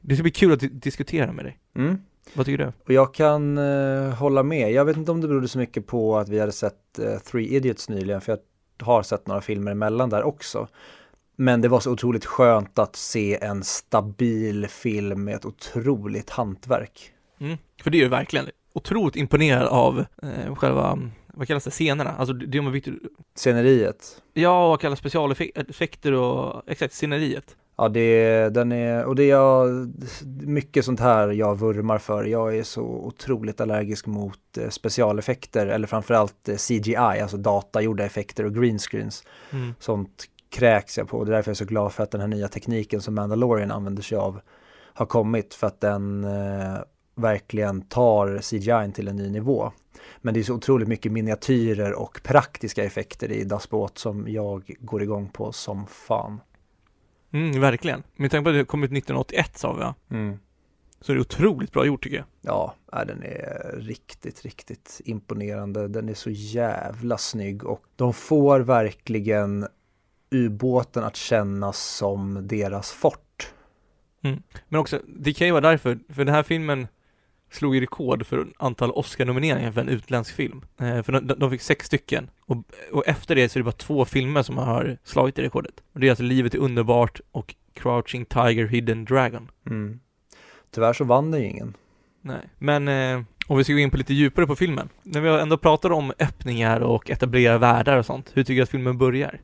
Det ska bli kul att di- diskutera med dig. Mm. Vad tycker du? Och jag kan eh, hålla med. Jag vet inte om det berodde så mycket på att vi hade sett eh, Three Idiots nyligen, för jag har sett några filmer emellan där också. Men det var så otroligt skönt att se en stabil film med ett otroligt hantverk. Mm. För det är ju verkligen otroligt imponerad av eh, själva, vad kallas det, scenerna? Alltså det är viktigt. Sceneriet. Ja, vad kallas specialeffekter och, exakt, sceneriet. Ja, det, den är, och det är jag, mycket sånt här jag vurmar för. Jag är så otroligt allergisk mot eh, specialeffekter eller framförallt eh, CGI, alltså datagjorda effekter och green screens. Mm. Sånt kräks jag på och det är därför jag är så glad för att den här nya tekniken som Mandalorian använder sig av har kommit för att den eh, verkligen tar CGI till en ny nivå. Men det är så otroligt mycket miniatyrer och praktiska effekter i Das Boat som jag går igång på som fan. Mm, verkligen. Med tanke på att det kom ut 1981 sa vi va? Så är det otroligt bra gjort tycker jag. Ja, den är riktigt, riktigt imponerande. Den är så jävla snygg och de får verkligen ubåten att kännas som deras fort. Men också, det kan ju vara därför, för den här filmen slog ju rekord för antal Oscar-nomineringar för en utländsk film. Eh, för de, de fick sex stycken. Och, och efter det så är det bara två filmer som har slagit det rekordet. Och det är alltså Livet är underbart och Crouching Tiger, Hidden Dragon. Mm. Tyvärr så vann den ju ingen. Nej. Men eh, om vi ska gå in på lite djupare på filmen. När vi ändå pratar om öppningar och etablera världar och sånt, hur tycker du att filmen börjar?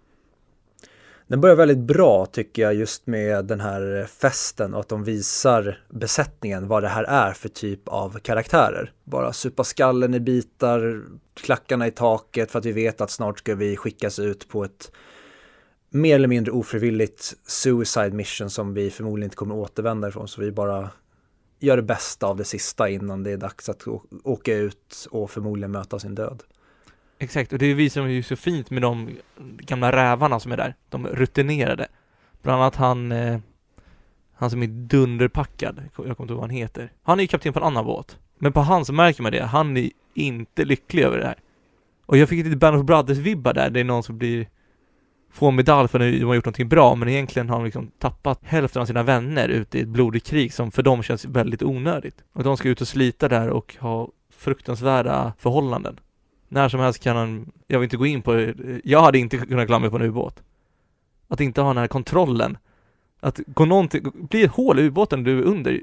Den börjar väldigt bra tycker jag just med den här festen och att de visar besättningen vad det här är för typ av karaktärer. Bara supa skallen i bitar, klackarna i taket för att vi vet att snart ska vi skickas ut på ett mer eller mindre ofrivilligt suicide mission som vi förmodligen inte kommer återvända ifrån så vi bara gör det bästa av det sista innan det är dags att åka ut och förmodligen möta sin död. Exakt, och det visar de ju så fint med de gamla rävarna som är där. De rutinerade. Bland annat han, eh, han som är dunderpackad. Jag kommer inte ihåg vad han heter. Han är ju kapten på en annan båt. Men på han så märker man det. Han är inte lycklig över det här. Och jag fick lite Band of Brothers-vibbar där. Det är någon som blir få en medalj för att de har gjort någonting bra, men egentligen har de liksom tappat hälften av sina vänner ute i ett blodigt krig som för dem känns väldigt onödigt. Och de ska ut och slita där och ha fruktansvärda förhållanden. När som helst kan han, jag vill inte gå in på jag hade inte kunnat klara mig på en ubåt. Att inte ha den här kontrollen. Att gå någonting, bli ett hål i ubåten du är under,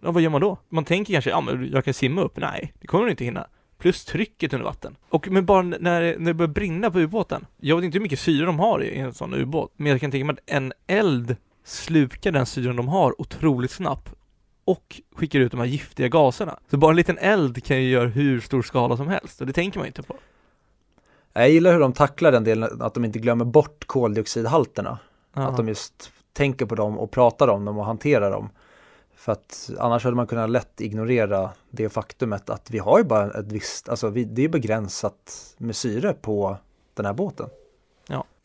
ja vad gör man då? Man tänker kanske, ja men jag kan simma upp, nej, det kommer du inte hinna. Plus trycket under vatten. Och men bara när, när det börjar brinna på ubåten, jag vet inte hur mycket syre de har i en sån ubåt, men jag kan tänka mig att en eld slukar den syren de har otroligt snabbt och skickar ut de här giftiga gaserna. Så bara en liten eld kan ju göra hur stor skala som helst och det tänker man inte på. Jag gillar hur de tacklar den delen, att de inte glömmer bort koldioxidhalterna. Att de just tänker på dem och pratar om dem och hanterar dem. För att annars hade man kunnat lätt ignorera det faktumet att vi har ju bara ett visst, alltså vi, det är begränsat med syre på den här båten.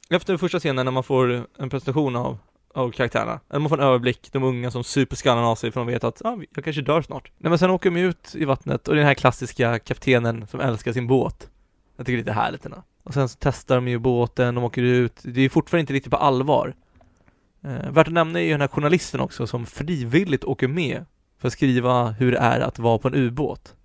Efter första scenen när man får en presentation av, av karaktärerna, man får en överblick, de unga som superskallen av sig för de vet att ah, jag kanske dör snart. Nej men sen åker de ut i vattnet och det är den här klassiska kaptenen som älskar sin båt. Jag tycker det är lite härligt ändå. Och sen så testar de ju båten, de åker ut, det är fortfarande inte riktigt på allvar. Eh, värt att nämna är ju den här journalisten också som frivilligt åker med för att skriva hur det är att vara på en ubåt.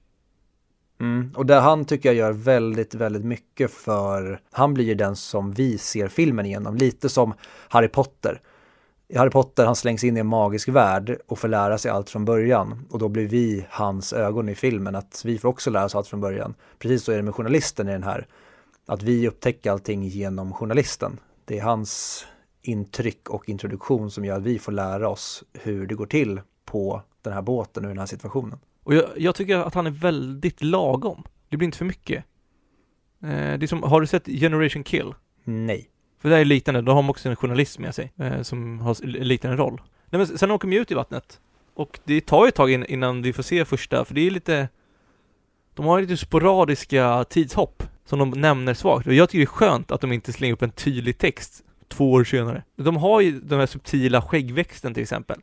Mm. Och där han tycker jag gör väldigt, väldigt mycket för han blir ju den som vi ser filmen igenom, lite som Harry Potter. I Harry Potter, han slängs in i en magisk värld och får lära sig allt från början. Och då blir vi hans ögon i filmen, att vi får också lära oss allt från början. Precis så är det med journalisten i den här. Att vi upptäcker allting genom journalisten. Det är hans intryck och introduktion som gör att vi får lära oss hur det går till på den här båten och i den här situationen. Och jag, jag tycker att han är väldigt lagom. Det blir inte för mycket. Eh, det är som, har du sett Generation Kill? Nej. För det är liknande, då har de också en journalist med sig eh, som har liknande roll. Nej men sen åker de ut i vattnet. Och det tar ju ett tag in, innan vi får se första, för det är lite De har lite sporadiska tidshopp som de nämner svagt. Och jag tycker det är skönt att de inte slänger upp en tydlig text två år senare. De har ju den här subtila skäggväxten till exempel.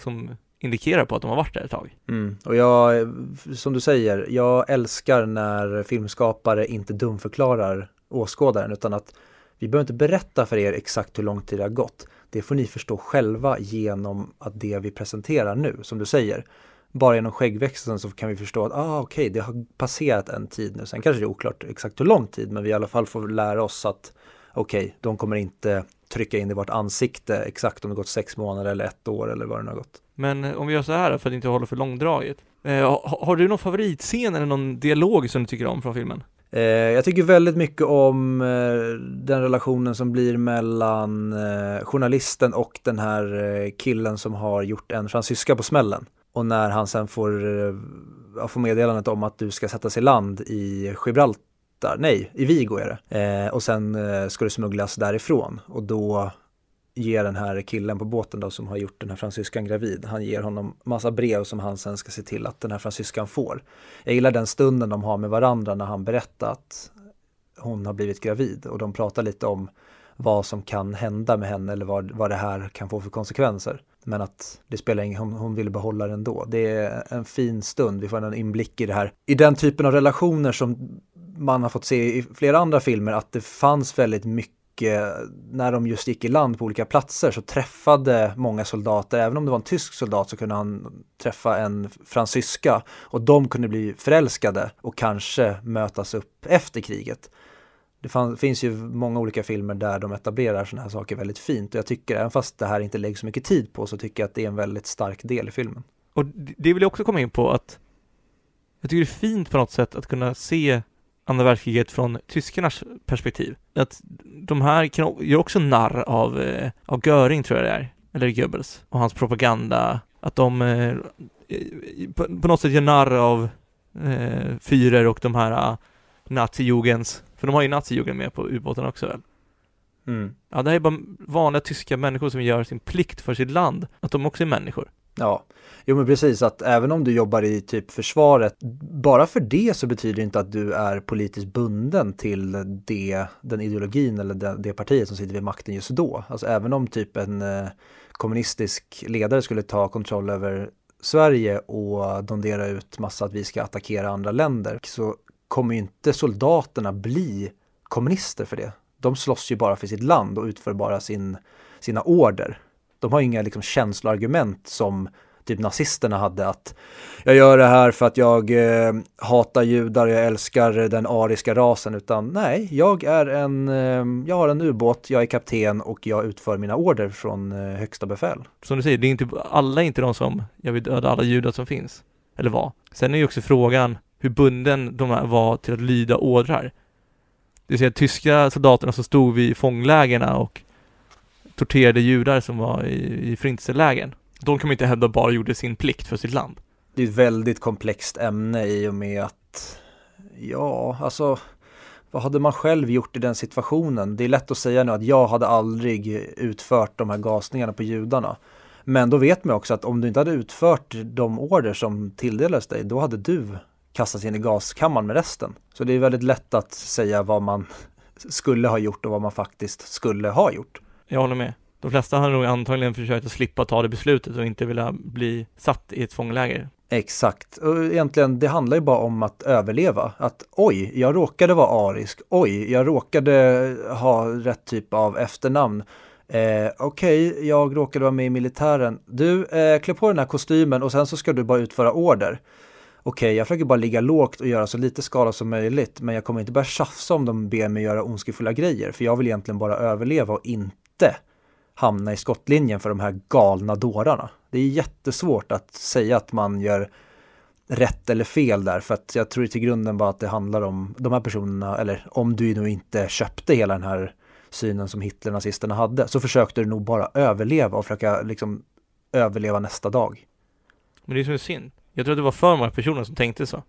Som indikerar på att de har varit där ett tag. Mm. Och jag, som du säger, jag älskar när filmskapare inte dumförklarar åskådaren utan att vi behöver inte berätta för er exakt hur lång tid det har gått. Det får ni förstå själva genom att det vi presenterar nu, som du säger. Bara genom skäggväxten så kan vi förstå att ah, okej, det har passerat en tid nu. Sen kanske det är oklart exakt hur lång tid, men vi i alla fall får lära oss att okej, de kommer inte trycka in i vårt ansikte exakt om det gått sex månader eller ett år eller vad det nu har gått. Men eh, om vi gör så här då, för att inte hålla för långdraget. Eh, har, har du någon favoritscen eller någon dialog som du tycker om från filmen? Eh, jag tycker väldigt mycket om eh, den relationen som blir mellan eh, journalisten och den här killen som har gjort en fransyska på smällen. Och när han sen får, eh, får meddelandet om att du ska sättas i land i Gibraltar, nej, i Vigo är det. Och sen ska du smugglas därifrån. Och då ger den här killen på båten då som har gjort den här fransyskan gravid, han ger honom massa brev som han sen ska se till att den här fransyskan får. Jag gillar den stunden de har med varandra när han berättar att hon har blivit gravid och de pratar lite om vad som kan hända med henne eller vad, vad det här kan få för konsekvenser. Men att det spelar ingen hon, hon vill behålla den då. Det är en fin stund, vi får en inblick i det här. I den typen av relationer som man har fått se i flera andra filmer, att det fanns väldigt mycket Eh, när de just gick i land på olika platser så träffade många soldater, även om det var en tysk soldat så kunde han träffa en fransyska och de kunde bli förälskade och kanske mötas upp efter kriget. Det fann, finns ju många olika filmer där de etablerar sådana här saker väldigt fint och jag tycker, även fast det här inte läggs så mycket tid på, så tycker jag att det är en väldigt stark del i filmen. Och det vill jag också komma in på att jag tycker det är fint på något sätt att kunna se andra världskriget från tyskarnas perspektiv. Att de här kan, gör också narr av, eh, av Göring tror jag det är, eller Goebbels, och hans propaganda. Att de eh, på, på något sätt gör narr av eh, Führer och de här eh, nazijugens, för de har ju nazijugend med på ubåten också väl? Mm. Ja, det här är bara vanliga tyska människor som gör sin plikt för sitt land, att de också är människor. Ja, jo men precis att även om du jobbar i typ försvaret, bara för det så betyder det inte att du är politiskt bunden till det, den ideologin eller det, det partiet som sitter vid makten just då. Alltså även om typ en eh, kommunistisk ledare skulle ta kontroll över Sverige och dondera ut massa att vi ska attackera andra länder så kommer ju inte soldaterna bli kommunister för det. de slåss ju bara för sitt land och utför bara sin, sina order. De har inga liksom känsloargument som typ nazisterna hade att jag gör det här för att jag eh, hatar judar, jag älskar den ariska rasen, utan nej, jag är en, eh, jag har en ubåt, jag är kapten och jag utför mina order från eh, högsta befäl. Som du säger, det är inte, alla är inte de som, jag vill döda alla judar som finns. Eller var. Sen är ju också frågan hur bunden de här var till att lyda ordrar. Det vill säga tyska soldaterna som stod vid fånglägerna och torterade judar som var i, i förintelselägren. De kan man inte hävda bara gjorde sin plikt för sitt land. Det är ett väldigt komplext ämne i och med att, ja, alltså vad hade man själv gjort i den situationen? Det är lätt att säga nu att jag hade aldrig utfört de här gasningarna på judarna. Men då vet man också att om du inte hade utfört de order som tilldelades dig, då hade du kastats in i gaskammaren med resten. Så det är väldigt lätt att säga vad man skulle ha gjort och vad man faktiskt skulle ha gjort. Jag håller med. De flesta har nog antagligen försökt att slippa ta det beslutet och inte vilja bli satt i ett fångläger. Exakt. Och egentligen, det handlar ju bara om att överleva. Att oj, jag råkade vara arisk. Oj, jag råkade ha rätt typ av efternamn. Eh, Okej, jag råkade vara med i militären. Du, eh, klä på den här kostymen och sen så ska du bara utföra order. Okej, jag försöker bara ligga lågt och göra så lite skada som möjligt, men jag kommer inte börja tjafsa om de ber mig göra ondskefulla grejer, för jag vill egentligen bara överleva och inte hamna i skottlinjen för de här galna dårarna. Det är jättesvårt att säga att man gör rätt eller fel där, för att jag tror till grunden bara att det handlar om de här personerna, eller om du nu inte köpte hela den här synen som Hitler och nazisterna hade, så försökte du nog bara överleva och försöka liksom överleva nästa dag. Men det är som är synd. Jag tror att det var för många personer som tänkte så.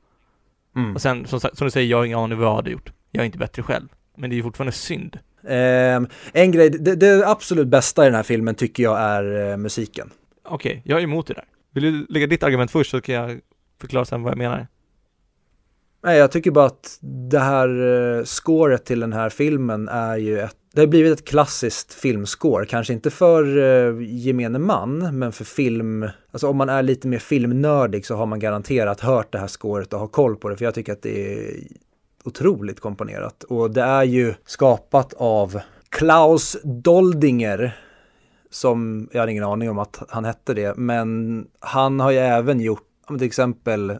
Mm. Och sen, som, som du säger, jag har ingen aning vad jag hade gjort. Jag är inte bättre själv. Men det är fortfarande synd. Ehm, en grej, det, det absolut bästa i den här filmen tycker jag är eh, musiken. Okej, jag är emot det där. Vill du lägga ditt argument först så kan jag förklara sen vad jag menar. Nej, jag tycker bara att det här eh, scoret till den här filmen är ju ett, det har blivit ett klassiskt filmscore, kanske inte för eh, gemene man, men för film, alltså om man är lite mer filmnördig så har man garanterat hört det här scoret och har koll på det, för jag tycker att det är otroligt komponerat. Och det är ju skapat av Klaus Doldinger, som jag har ingen aning om att han hette det, men han har ju även gjort, till exempel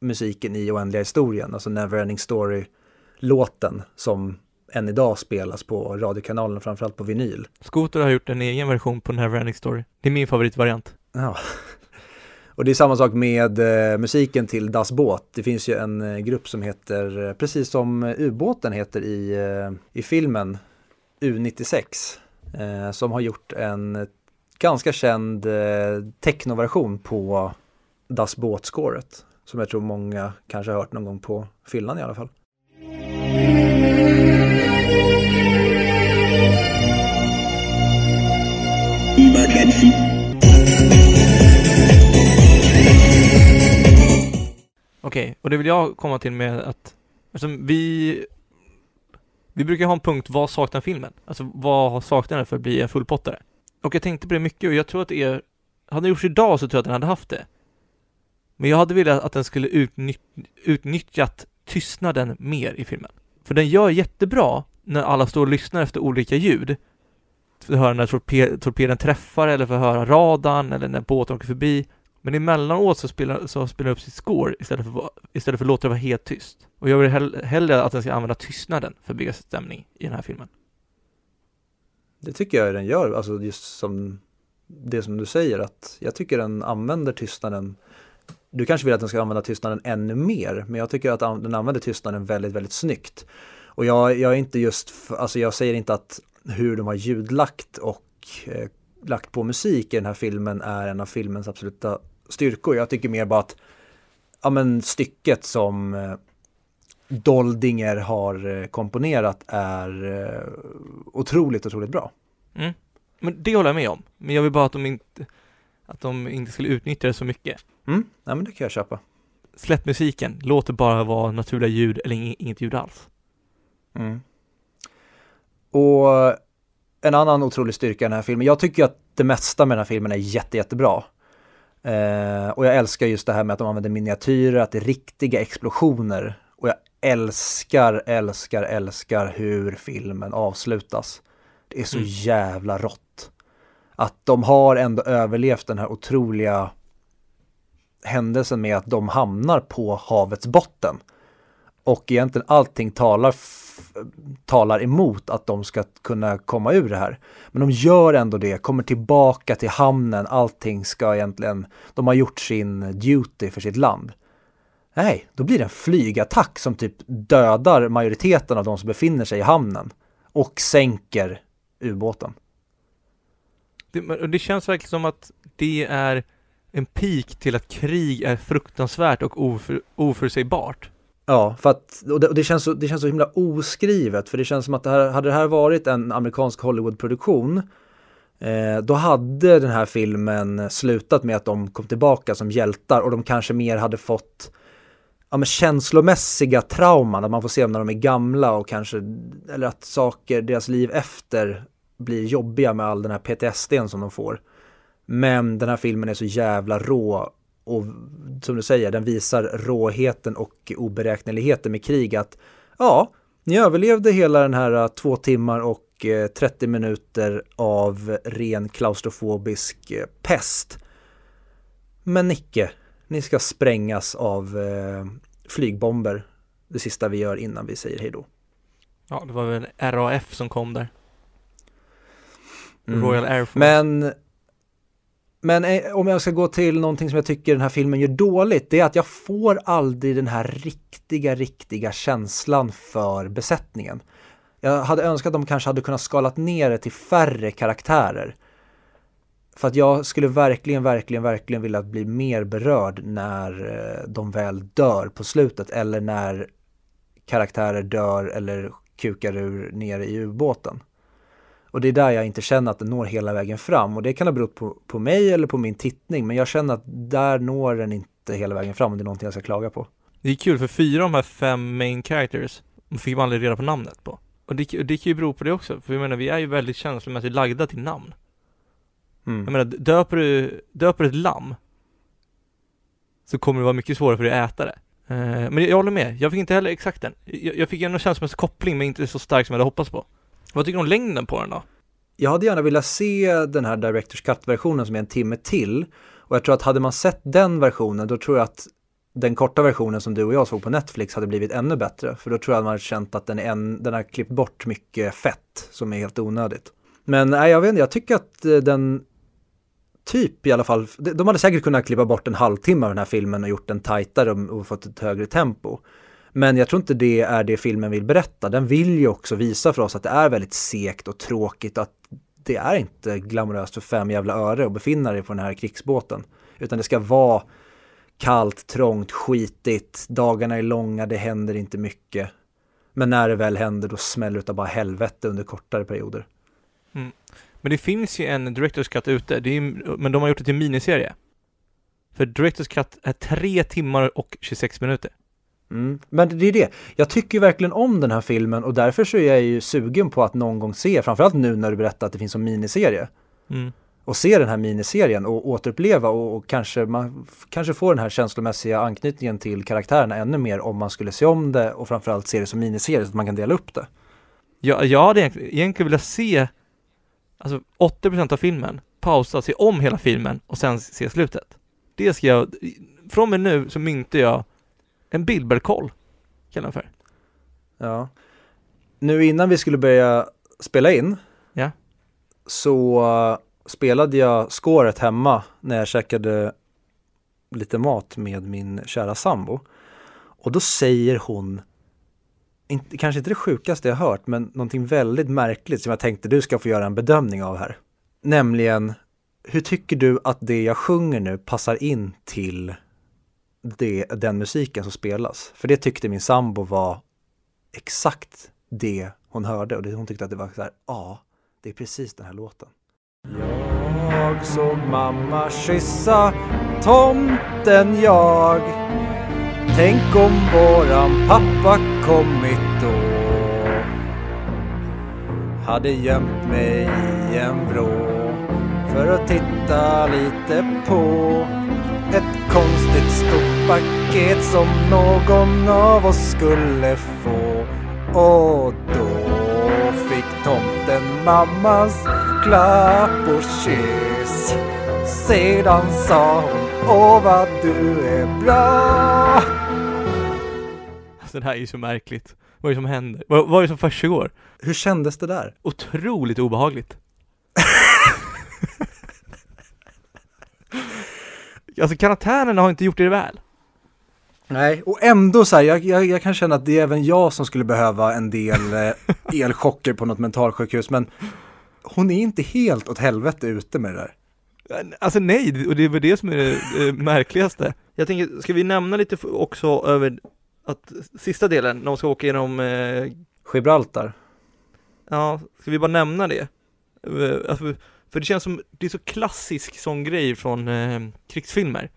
musiken i Oändliga historien, alltså Neverending Story-låten som än idag spelas på radiokanalen, framförallt på vinyl. Scooter har gjort en egen version på Neverending Story. Det är min favoritvariant. Ja. Och det är samma sak med eh, musiken till Das Båt. Det finns ju en eh, grupp som heter, eh, precis som ubåten heter i, eh, i filmen, U96, eh, som har gjort en ganska känd eh, technoversion på Das Båt-scoret. Som jag tror många kanske har hört någon gång på fyllan i alla fall. Okej, och det vill jag komma till med att, alltså vi, vi brukar ha en punkt, vad saknar filmen? Alltså vad saknar den för att bli en fullpottare? Och jag tänkte på det mycket och jag tror att det är, hade det gjorts idag så tror jag att den hade haft det. Men jag hade velat att den skulle utnytt, utnyttjat tystnaden mer i filmen. För den gör jättebra när alla står och lyssnar efter olika ljud. För att höra när torpe- torpeden träffar eller för att höra radarn eller när båten åker förbi. Men emellanåt så spelar, så spelar den upp sitt score istället för, istället för att låta det vara helt tyst. Och jag vill hell, hellre att den ska använda tystnaden för att bygga stämning i den här filmen. Det tycker jag den gör, alltså just som det som du säger att jag tycker den använder tystnaden. Du kanske vill att den ska använda tystnaden ännu mer, men jag tycker att den använder tystnaden väldigt, väldigt snyggt. Och jag, jag är inte just, alltså jag säger inte att hur de har ljudlagt och eh, lagt på musik i den här filmen är en av filmens absoluta styrkor. Jag tycker mer bara att, ja men stycket som eh, Doldinger har eh, komponerat är eh, otroligt, otroligt bra. Mm. Men det håller jag med om. Men jag vill bara att de inte, att de inte skulle utnyttja det så mycket. Mm, nej men det kan jag köpa. Släpp musiken, låt det bara vara naturliga ljud eller ing- inget ljud alls. Mm. Och en annan otrolig styrka i den här filmen, jag tycker att det mesta med den här filmen är jätte, jättebra. Eh, och jag älskar just det här med att de använder miniatyrer, att det är riktiga explosioner. Och jag älskar, älskar, älskar hur filmen avslutas. Det är så Mm. jävla rått. Att de har ändå överlevt den här otroliga händelsen med att de hamnar på havets botten. Och egentligen allting talar, talar emot att de ska kunna komma ur det här. Men de gör ändå det, kommer tillbaka till hamnen, allting ska egentligen, de har gjort sin duty för sitt land. Nej, då blir det en flygattack som typ dödar majoriteten av de som befinner sig i hamnen och sänker ubåten. Det, det känns verkligen som att det är en peak till att krig är fruktansvärt och oför, oförutsägbart. Ja, för att och det, och det, känns så, det känns så himla oskrivet för det känns som att det här, hade det här varit en amerikansk Hollywoodproduktion eh, då hade den här filmen slutat med att de kom tillbaka som hjältar och de kanske mer hade fått ja, men känslomässiga trauman, att man får se dem när de är gamla och kanske, eller att saker, deras liv efter blir jobbiga med all den här PTSD som de får. Men den här filmen är så jävla rå och som du säger, den visar råheten och oberäkneligheten med krig att ja, ni överlevde hela den här eh, två timmar och eh, 30 minuter av ren klaustrofobisk eh, pest. Men icke, ni ska sprängas av eh, flygbomber det sista vi gör innan vi säger hej då. Ja, det var väl RAF som kom där. Mm. Royal Air Force. Men, men eh, om jag ska gå till någonting som jag tycker den här filmen gör dåligt, det är att jag får aldrig den här riktiga, riktiga känslan för besättningen. Jag hade önskat att de kanske hade kunnat skalat ner det till färre karaktärer. För att jag skulle verkligen, verkligen, verkligen vilja bli mer berörd när eh, de väl dör på slutet eller när karaktärer dör eller kukar ur nere i ubåten. Och det är där jag inte känner att den når hela vägen fram och det kan ha berott på, på mig eller på min tittning men jag känner att där når den inte hela vägen fram och det är någonting jag ska klaga på. Det är kul för fyra av de här fem main characters fick man aldrig reda på namnet på. Och det, det kan ju bero på det också, för jag menar vi är ju väldigt känslomässigt lagda till namn. Mm. Jag menar, döper du, döper du ett lamm så kommer det vara mycket svårare för dig att äta det. Eh, men jag håller med, jag fick inte heller exakt den. Jag, jag fick ändå känslomässig koppling men inte så stark som jag hade hoppats på. Vad tycker du om längden på den då? Jag hade gärna velat se den här Directors Cut-versionen som är en timme till och jag tror att hade man sett den versionen då tror jag att den korta versionen som du och jag såg på Netflix hade blivit ännu bättre för då tror jag att man hade känt att den, är en, den har klippt bort mycket fett som är helt onödigt. Men nej, jag vet inte, jag tycker att eh, den typ i alla fall, de hade säkert kunnat klippa bort en halvtimme av den här filmen och gjort den tajtare och fått ett högre tempo. Men jag tror inte det är det filmen vill berätta. Den vill ju också visa för oss att det är väldigt segt och tråkigt att det är inte glamoröst för fem jävla öre att befinna dig på den här krigsbåten. Utan det ska vara kallt, trångt, skitigt, dagarna är långa, det händer inte mycket. Men när det väl händer då smäller det utav bara helvete under kortare perioder. Mm. Men det finns ju en Directors Cut ute, det är, men de har gjort det till miniserie. För Directors Cut är tre timmar och 26 minuter. Mm. Men det är det. Jag tycker verkligen om den här filmen och därför så är jag ju sugen på att någon gång se, framförallt nu när du berättar att det finns som miniserie. Mm. Och se den här miniserien och återuppleva och, och kanske man kanske får den här känslomässiga anknytningen till karaktärerna ännu mer om man skulle se om det och framförallt se det som miniserie så att man kan dela upp det. Jag, jag hade egentligen, egentligen velat se alltså 80% av filmen, pausa, se om hela filmen och sen se slutet. Det ska jag, från och med nu så mynte jag en Billberg-koll, kallar jag för. Ja. Nu innan vi skulle börja spela in Ja. så uh, spelade jag scoret hemma när jag käkade lite mat med min kära sambo. Och då säger hon, inte, kanske inte det sjukaste jag hört, men någonting väldigt märkligt som jag tänkte du ska få göra en bedömning av här. Nämligen, hur tycker du att det jag sjunger nu passar in till det, den musiken som spelas? För det tyckte min sambo var exakt det hon hörde och det, hon tyckte att det var så här, ja, det är precis den här låten. Jag såg mamma kyssa tomten jag Tänk om våran pappa kommit då Hade gömt mig i en vrå För att titta lite på paket som någon av oss skulle få. Och då fick tomten mammas klapp och kyss. Sedan sa hon, åh vad du är bra. Alltså det här är ju så märkligt. Vad är det som händer? Vad, vad är det som försiggår? Hur kändes det där? Otroligt obehagligt. alltså karaktären har inte gjort det väl. Nej, och ändå så här, jag, jag, jag kan känna att det är även jag som skulle behöva en del eh, elchocker på något mentalsjukhus, men hon är inte helt åt helvete ute med det där. Alltså nej, och det är väl det som är det eh, märkligaste. Jag tänker, ska vi nämna lite också över att sista delen, när de ska åka genom, eh, Gibraltar. ja, ska vi bara nämna det? Eh, Alltså, för det känns som, det är så klassisk sån grej från eh, krigsfilmer.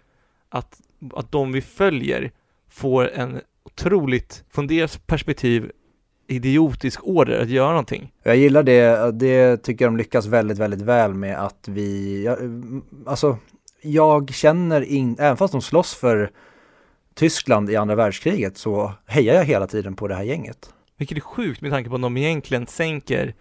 Att, att de vi följer får en otroligt, från deras perspektiv, idiotisk order att göra någonting. Jag gillar det, det tycker jag de lyckas väldigt, väldigt väl med att vi, alltså jag känner in, även fast de slåss för Tyskland i andra världskriget så hejar jag hela tiden på det här gänget. Vilket är sjukt med tanke på att de egentligen sänker,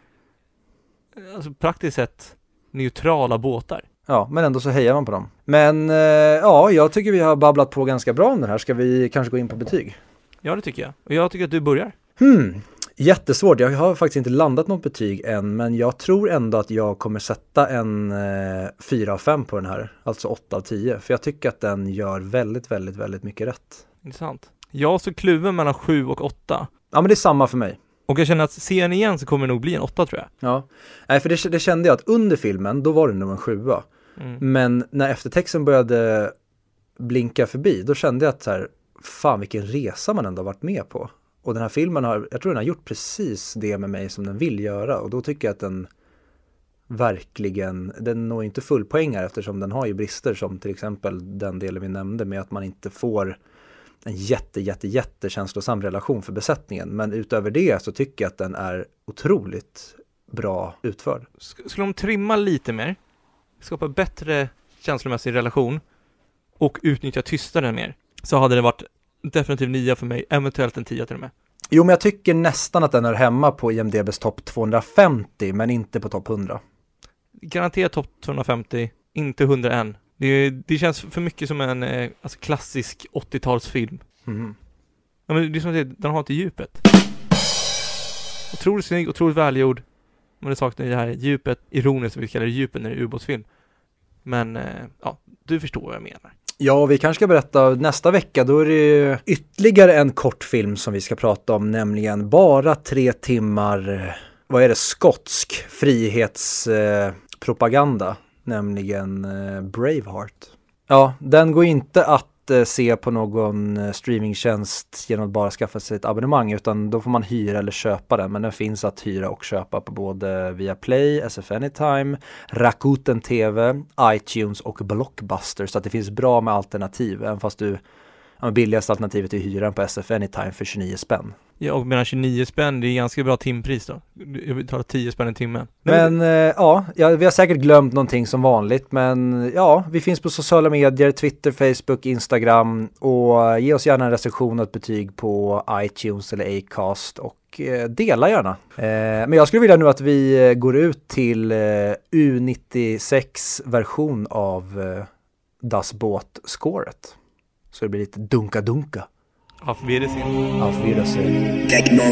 alltså praktiskt sett, neutrala båtar. Ja, men ändå så hejar man på dem. Men eh, ja, jag tycker vi har babblat på ganska bra om den här. Ska vi kanske gå in på betyg? Ja, det tycker jag. Och jag tycker att du börjar. Hmm, jättesvårt. Jag har faktiskt inte landat något betyg än, men jag tror ändå att jag kommer sätta en eh, 4 av 5 på den här, alltså 8 av 10. För jag tycker att den gör väldigt, väldigt, väldigt mycket rätt. Intressant. Jag står kluven mellan 7 och 8. Ja, men det är samma för mig. Och jag känner att ser den igen så kommer det nog bli en 8 tror jag. Ja, nej, för det, det kände jag att under filmen, då var det nog en 7 Mm. Men när eftertexten började blinka förbi, då kände jag att så här, fan vilken resa man ändå varit med på. Och den här filmen har, jag tror den har gjort precis det med mig som den vill göra och då tycker jag att den verkligen, den når inte fullpoängar eftersom den har ju brister som till exempel den delen vi nämnde med att man inte får en jätte, jätte, jätte känslosam relation för besättningen. Men utöver det så tycker jag att den är otroligt bra utförd. Sk- Skulle de trimma lite mer, skapa bättre känslomässig relation och utnyttja tystnaden mer, så hade det varit definitivt 9 för mig, eventuellt en 10 till och med. Jo, men jag tycker nästan att den är hemma på IMDBs topp 250, men inte på topp 100. Garanterat topp 250, inte 101. Det, det känns för mycket som en eh, alltså klassisk 80-talsfilm. Mhm. Ja, men det är som att den har inte djupet. Otroligt snygg, otroligt välgjord. Men det saknar det här djupet, ironiskt, vi kallar det djupet när det är ubåtsfilm. Men, eh, ja, du förstår vad jag menar. Ja, vi kanske ska berätta nästa vecka, då är det ytterligare en kortfilm som vi ska prata om, nämligen bara tre timmar, eh, vad är det, skotsk frihetspropaganda, eh, nämligen eh, Braveheart. Ja, den går inte att Eh, se på någon eh, streamingtjänst genom att bara skaffa sig ett abonnemang, utan då får man hyra eller köpa den, men den finns att hyra och köpa på både via Play, SF Anytime, Rakuten TV, iTunes och Blockbuster. Så att det finns bra med alternativ, även fast du ja, billigaste alternativet är hyran på SF Anytime för 29 spänn. Ja, och medan 29 spänn, det är ganska bra timpris då. Jag betalar 10 spänn i timmen. Men eh, ja, ja, vi har säkert glömt någonting som vanligt, men ja, vi finns på sociala medier, Twitter, Facebook, Instagram och eh, ge oss gärna en recension och ett betyg på iTunes eller Acast och eh, dela gärna. Eh, men jag skulle vilja nu att vi eh, går ut till eh, U96 version av eh, Das Båt-scoret. Så det blir lite dunka-dunka. Auf Wiedersehen. Auf Wiedersehen. Techno.